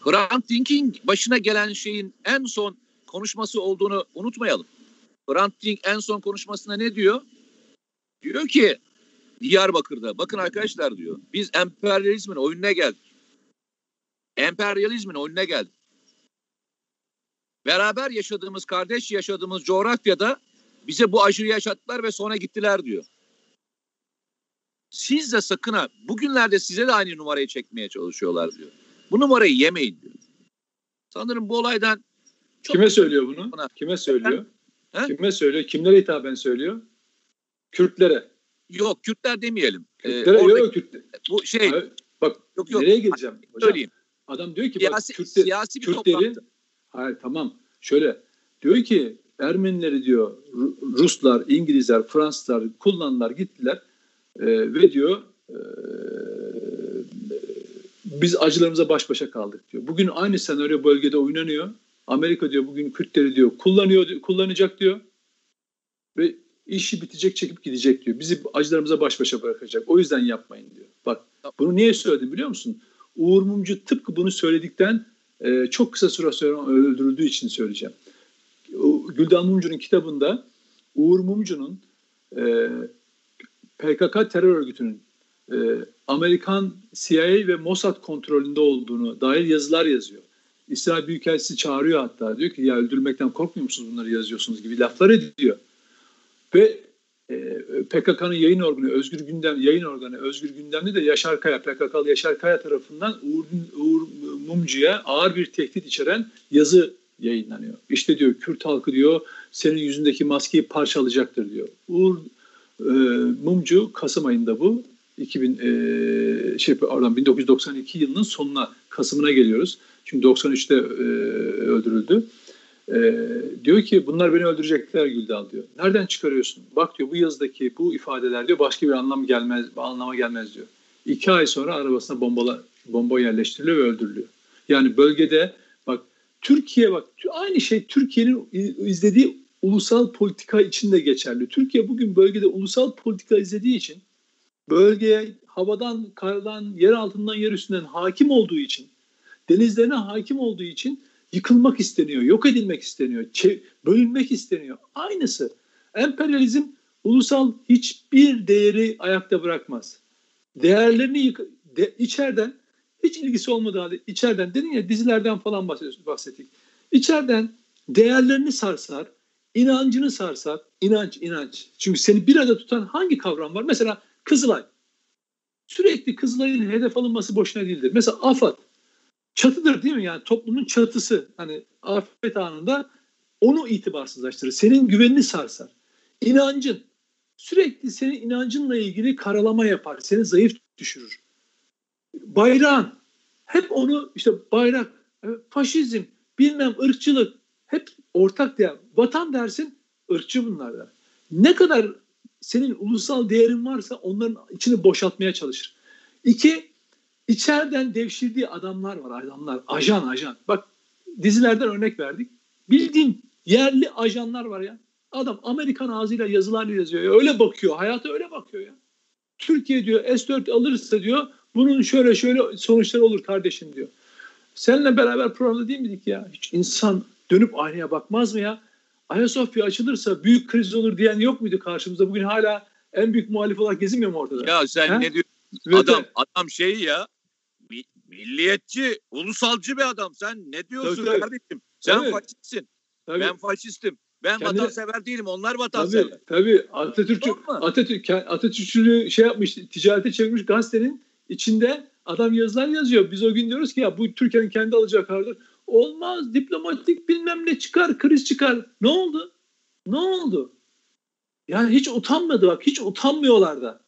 Hrant Dink'in başına gelen şeyin en son konuşması olduğunu unutmayalım. Hrant Dink en son konuşmasında ne diyor? Diyor ki Diyarbakır'da bakın arkadaşlar diyor biz emperyalizmin oyununa geldik. Emperyalizmin oyununa geldik. Beraber yaşadığımız, kardeş yaşadığımız coğrafyada bize bu acıyı yaşattılar ve sonra gittiler diyor. Siz de sakın ha bugünlerde size de aynı numarayı çekmeye çalışıyorlar diyor. Bu numarayı yemeyin diyor. Sanırım bu olaydan çok Kime söylüyor bunu? Buna. Kime söylüyor? He? Kime söylüyor? Kimlere hitaben söylüyor? Kürtlere. Yok Kürtler demeyelim. Kürtlere ee, yok yok Kürtler. Bu şey. Abi, bak yok, yok. nereye geleceğim? Hocam, söyleyeyim. Adam diyor ki siyasi, bak Kürtler, siyasi bir Kürtleri, toplantı. Hayır tamam. Şöyle diyor ki Ermenileri diyor Ruslar, İngilizler, Fransızlar kullandılar gittiler e, ve diyor e, biz acılarımıza baş başa kaldık diyor. Bugün aynı senaryo bölgede oynanıyor. Amerika diyor bugün Kürtleri diyor kullanıyor kullanacak diyor ve işi bitecek çekip gidecek diyor. Bizi acılarımıza baş başa bırakacak. O yüzden yapmayın diyor. Bak bunu niye söyledim biliyor musun? Uğur Mumcu tıpkı bunu söyledikten e, çok kısa süre sonra öldürüldüğü için söyleyeceğim. Güldan Mumcu'nun kitabında Uğur Mumcu'nun e, PKK terör örgütünün e, Amerikan CIA ve Mossad kontrolünde olduğunu dair yazılar yazıyor. İsrail Büyükelçisi çağırıyor hatta. Diyor ki ya öldürülmekten korkmuyor musunuz bunları yazıyorsunuz gibi laflar ediyor. Ve e, PKK'nın yayın organı Özgür Gündem yayın organı Özgür Gündem'de de Yaşar Kaya PKK'lı Yaşar Kaya tarafından Uğur, Uğur Mumcu'ya ağır bir tehdit içeren yazı yayınlanıyor. İşte diyor Kürt halkı diyor senin yüzündeki maskeyi parçalayacaktır diyor. Uğur e, Mumcu Kasım ayında bu 2000 e, şey oradan 1992 yılının sonuna Kasım'ına geliyoruz. Çünkü 93'te e, öldürüldü. E, diyor ki bunlar beni öldürecekler Güldal diyor. Nereden çıkarıyorsun? Bak diyor bu yazıdaki bu ifadeler diyor başka bir anlam gelmez, anlama gelmez diyor. İki ay sonra arabasına bombala, bomba yerleştiriliyor ve öldürülüyor. Yani bölgede bak Türkiye bak aynı şey Türkiye'nin izlediği ulusal politika için de geçerli. Türkiye bugün bölgede ulusal politika izlediği için bölgeye havadan, kardan, yer altından, yer üstünden hakim olduğu için, denizlerine hakim olduğu için yıkılmak isteniyor, yok edilmek isteniyor, bölünmek isteniyor. Aynısı. Emperyalizm ulusal hiçbir değeri ayakta bırakmaz. Değerlerini yık de, içeriden hiç ilgisi olmadığı halde içeriden dedin ya dizilerden falan bahsettik. İçeriden değerlerini sarsar, inancını sarsar. inanç, inanç. Çünkü seni bir arada tutan hangi kavram var? Mesela Kızılay. Sürekli Kızılay'ın hedef alınması boşuna değildir. Mesela AFAD çatıdır değil mi? Yani toplumun çatısı. Hani afet anında onu itibarsızlaştırır. Senin güvenini sarsar. İnancın sürekli senin inancınla ilgili karalama yapar. Seni zayıf düşürür. Bayrağın hep onu işte bayrak, e, faşizm, bilmem ırkçılık hep ortak değer. Vatan dersin ırkçı bunlar da. Ne kadar senin ulusal değerin varsa onların içini boşaltmaya çalışır. İki, içeriden devşirdiği adamlar var, adamlar, ajan ajan. Bak dizilerden örnek verdik. Bildiğin yerli ajanlar var ya. Adam Amerikan ağzıyla yazılar yazıyor. Ya. Öyle bakıyor, hayata öyle bakıyor ya. Türkiye diyor S-4 alırsa diyor bunun şöyle şöyle sonuçları olur kardeşim diyor. Seninle beraber programda değil miydik ya? Hiç insan dönüp aynaya bakmaz mı ya? Ayasofya açılırsa büyük kriz olur diyen yok muydu karşımızda? Bugün hala en büyük muhalif olarak gezinmiyor mu ortada? Ya sen He? ne diyorsun? Adam, adam şey ya milliyetçi, ulusalcı bir adam. Sen ne diyorsun tabii, kardeşim? Sen tabii. faşistsin. Tabii. Ben faşistim. Ben Kendine, vatansever değilim. Onlar vatansever. Tabii, tabii. Atatürk'ü Atatürk, Atatürk'ü şey yapmış, ticarete çevirmiş gazetenin içinde adam yazılar yazıyor. Biz o gün diyoruz ki ya bu Türkiye'nin kendi alacağı karardır. Olmaz. Diplomatik bilmem ne çıkar, kriz çıkar. Ne oldu? Ne oldu? Yani hiç utanmadı bak. Hiç utanmıyorlar da.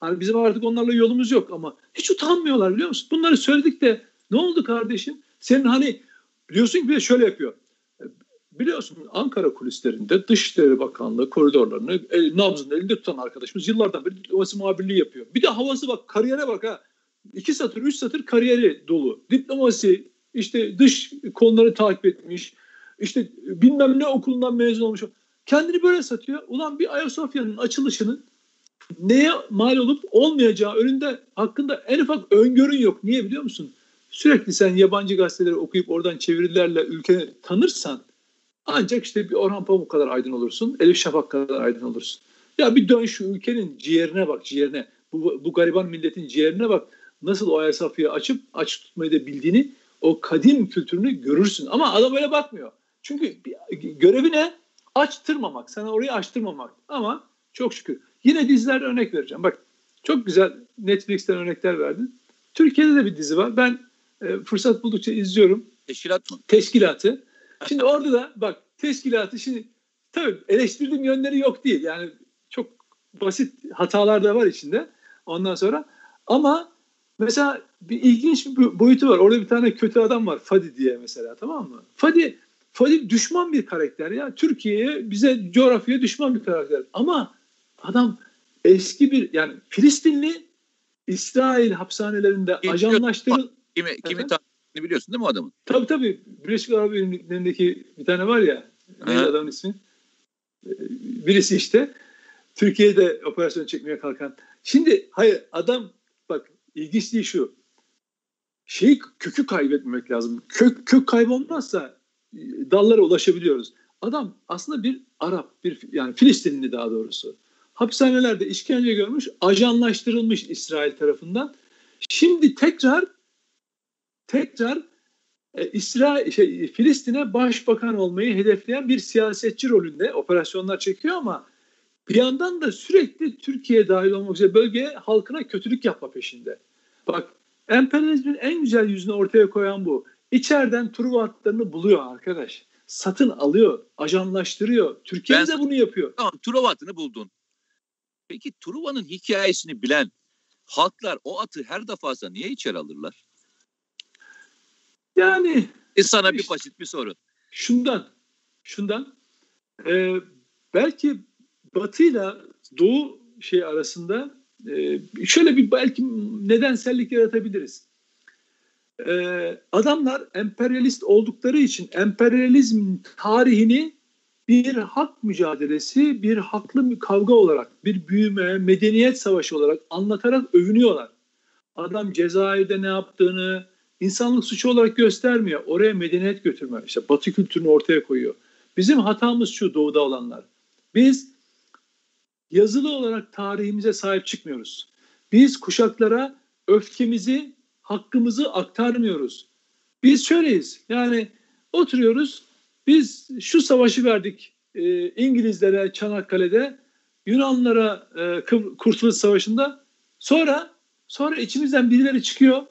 Hani bizim artık onlarla yolumuz yok ama hiç utanmıyorlar biliyor musun? Bunları söyledik de ne oldu kardeşim? Senin hani biliyorsun ki bir şöyle yapıyor. Biliyorsun Ankara kulislerinde Dışişleri Bakanlığı koridorlarını el, nabzında elinde tutan arkadaşımız yıllardan beri diplomasi muhabirliği yapıyor. Bir de havası bak kariyere bak ha. İki satır, üç satır kariyeri dolu. Diplomasi, işte dış konuları takip etmiş. işte bilmem ne okulundan mezun olmuş. Kendini böyle satıyor. Ulan bir Ayasofya'nın açılışının neye mal olup olmayacağı önünde hakkında en ufak öngörün yok. Niye biliyor musun? Sürekli sen yabancı gazeteleri okuyup oradan çevirilerle ülkeni tanırsan ancak işte bir Orhan Pamuk kadar aydın olursun, Elif Şafak kadar aydın olursun. Ya bir dön şu ülkenin ciğerine bak, ciğerine. Bu, bu gariban milletin ciğerine bak. Nasıl o Ayasofya'yı açıp aç tutmayı da bildiğini, o kadim kültürünü görürsün. Ama adam öyle bakmıyor. Çünkü görevi ne? Açtırmamak. Sana orayı açtırmamak. Ama çok şükür. Yine dizilerde örnek vereceğim. Bak çok güzel Netflix'ten örnekler verdin. Türkiye'de de bir dizi var. Ben e, fırsat buldukça izliyorum. Teşkilat mı? Teşkilatı. Şimdi orada da bak teşkilatı şimdi tabii eleştirdiğim yönleri yok değil. Yani çok basit hatalar da var içinde. Ondan sonra ama mesela bir ilginç bir boyutu var. Orada bir tane kötü adam var. Fadi diye mesela tamam mı? Fadi Fadi düşman bir karakter ya. Türkiye'ye bize coğrafyaya düşman bir karakter. Ama Adam eski bir yani Filistinli İsrail hapishanelerinde Kim ajanlaştırıl... Kimi, kimi tahminini biliyorsun değil mi o adamın? Tabii tabii. Birleşik Arap Emirlikleri'ndeki bir tane var ya. Ne adamın ismi? Ee, birisi işte. Türkiye'de operasyon çekmeye kalkan. Şimdi hayır adam ilginçliği şu. Şeyi kökü kaybetmemek lazım. Kök, kök kaybolmazsa e, dallara ulaşabiliyoruz. Adam aslında bir Arap, bir yani Filistinli daha doğrusu hapishanelerde işkence görmüş, ajanlaştırılmış İsrail tarafından. Şimdi tekrar tekrar e, İsrail şey, Filistin'e başbakan olmayı hedefleyen bir siyasetçi rolünde operasyonlar çekiyor ama bir yandan da sürekli Türkiye dahil olmak üzere bölgeye halkına kötülük yapma peşinde. Bak emperyalizmin en güzel yüzünü ortaya koyan bu. İçeriden Truva hatlarını buluyor arkadaş. Satın alıyor, ajanlaştırıyor. Türkiye de bunu yapıyor. Tamam Truva hattını buldun. Peki Truva'nın hikayesini bilen halklar o atı her defasında niye içeri alırlar? Yani e sana işte, bir basit bir soru. Şundan, şundan e, belki Batı'yla Doğu şey arasında e, şöyle bir belki nedensellik yaratabiliriz. E, adamlar emperyalist oldukları için emperyalizm tarihini bir hak mücadelesi, bir haklı kavga olarak, bir büyüme, medeniyet savaşı olarak anlatarak övünüyorlar. Adam Cezayir'de ne yaptığını insanlık suçu olarak göstermiyor. Oraya medeniyet götürme, işte batı kültürünü ortaya koyuyor. Bizim hatamız şu doğuda olanlar. Biz yazılı olarak tarihimize sahip çıkmıyoruz. Biz kuşaklara öfkemizi, hakkımızı aktarmıyoruz. Biz şöyleyiz. Yani oturuyoruz biz şu savaşı verdik e, İngilizlere Çanakkale'de, Yunanlara e, Kurtuluş Savaşı'nda. Sonra sonra içimizden birileri çıkıyor.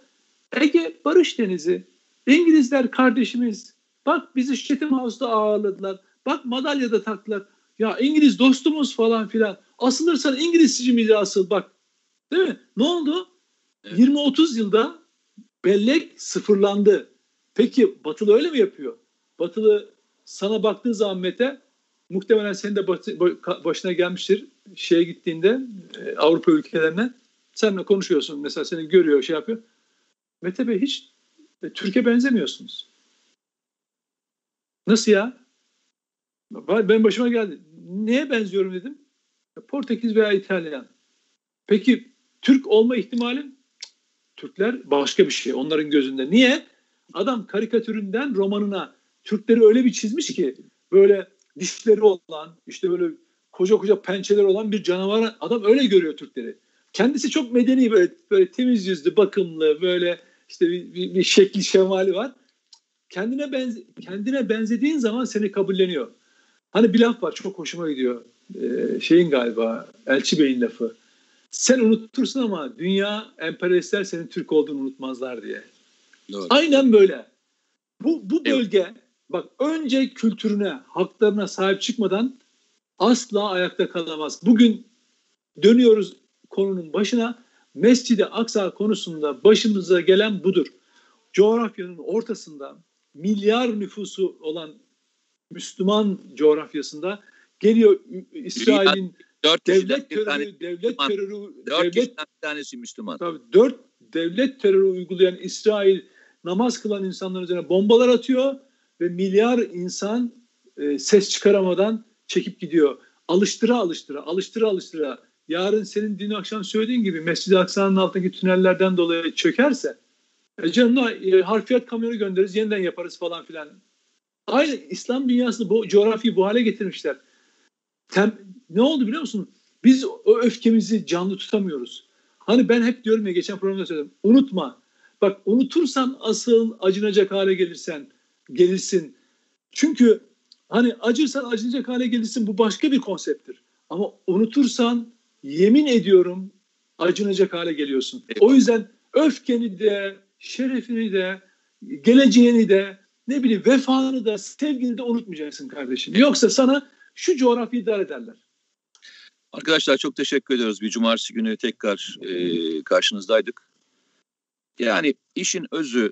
Ege Barış Denizi. İngilizler kardeşimiz. Bak bizi Chatham House'da ağırladılar. Bak madalya da taktılar. Ya İngiliz dostumuz falan filan. Asılırsan İngilizci miydi asıl bak. Değil mi? Ne oldu? Evet. 20-30 yılda bellek sıfırlandı. Peki Batılı öyle mi yapıyor? Batılı sana baktığı zaman Mete muhtemelen senin de başına gelmiştir şeye gittiğinde e, Avrupa ülkelerine seninle konuşuyorsun mesela seni görüyor şey yapıyor. Mete Bey hiç e, Türkiye benzemiyorsunuz. Nasıl ya? Ben başıma geldi. Neye benziyorum dedim. Portekiz veya İtalyan. Peki Türk olma ihtimalim? Türkler başka bir şey onların gözünde. Niye? adam karikatüründen romanına Türkleri öyle bir çizmiş ki böyle dişleri olan işte böyle koca koca pençeler olan bir canavar adam öyle görüyor Türkleri. Kendisi çok medeni böyle böyle temiz yüzlü, bakımlı, böyle işte bir, bir, bir şekli şemali var. Kendine benze, kendine benzediğin zaman seni kabulleniyor. Hani bir laf var çok hoşuma gidiyor. Ee, şeyin galiba Elçi Bey'in lafı. Sen unutursun ama dünya emperyalistler senin Türk olduğunu unutmazlar diye. Doğru. Aynen böyle. Bu, bu bölge evet. bak önce kültürüne, haklarına sahip çıkmadan asla ayakta kalamaz. Bugün dönüyoruz konunun başına. Mescid-i Aksa konusunda başımıza gelen budur. Coğrafyanın ortasında milyar nüfusu olan Müslüman coğrafyasında geliyor İsrail'in devlet terörü, devlet terörü, dört devlet tanesi Müslüman. Tabii dört devlet terörü uygulayan İsrail namaz kılan insanların üzerine bombalar atıyor ve milyar insan e, ses çıkaramadan çekip gidiyor. Alıştıra alıştıra, alıştıra alıştıra. Yarın senin dün akşam söylediğin gibi Mescid-i Aksa'nın altındaki tünellerden dolayı çökerse e canına e, harfiyat kamyonu göndeririz, yeniden yaparız falan filan. Aynı İslam dünyasını bu coğrafyayı bu hale getirmişler. Tem, ne oldu biliyor musun? Biz o öfkemizi canlı tutamıyoruz. Hani ben hep diyorum ya geçen programda söyledim. Unutma. Bak unutursan asıl acınacak hale gelirsen gelirsin. Çünkü hani acırsan acınacak hale gelirsin bu başka bir konsepttir. Ama unutursan yemin ediyorum acınacak hale geliyorsun. O yüzden öfkeni de, şerefini de, geleceğini de, ne bileyim vefanı da, sevgini de unutmayacaksın kardeşim. Yoksa sana şu coğrafyayı dar ederler. Arkadaşlar çok teşekkür ediyoruz. Bir cumartesi günü tekrar e, karşınızdaydık. Yani işin özü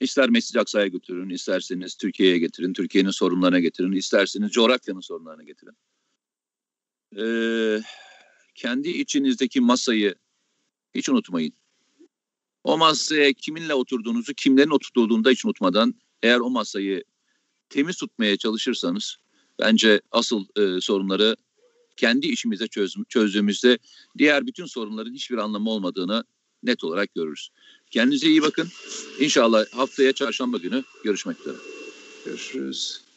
ister Mescid Aksa'ya götürün, isterseniz Türkiye'ye getirin, Türkiye'nin sorunlarına getirin, isterseniz coğrafyanın sorunlarına getirin. Ee, kendi içinizdeki masayı hiç unutmayın. O masaya kiminle oturduğunuzu, kimlerin oturduğunu da hiç unutmadan eğer o masayı temiz tutmaya çalışırsanız bence asıl e, sorunları kendi işimize çöz, çözdüğümüzde diğer bütün sorunların hiçbir anlamı olmadığını net olarak görürüz. Kendinize iyi bakın. İnşallah haftaya çarşamba günü görüşmek üzere. Görüşürüz.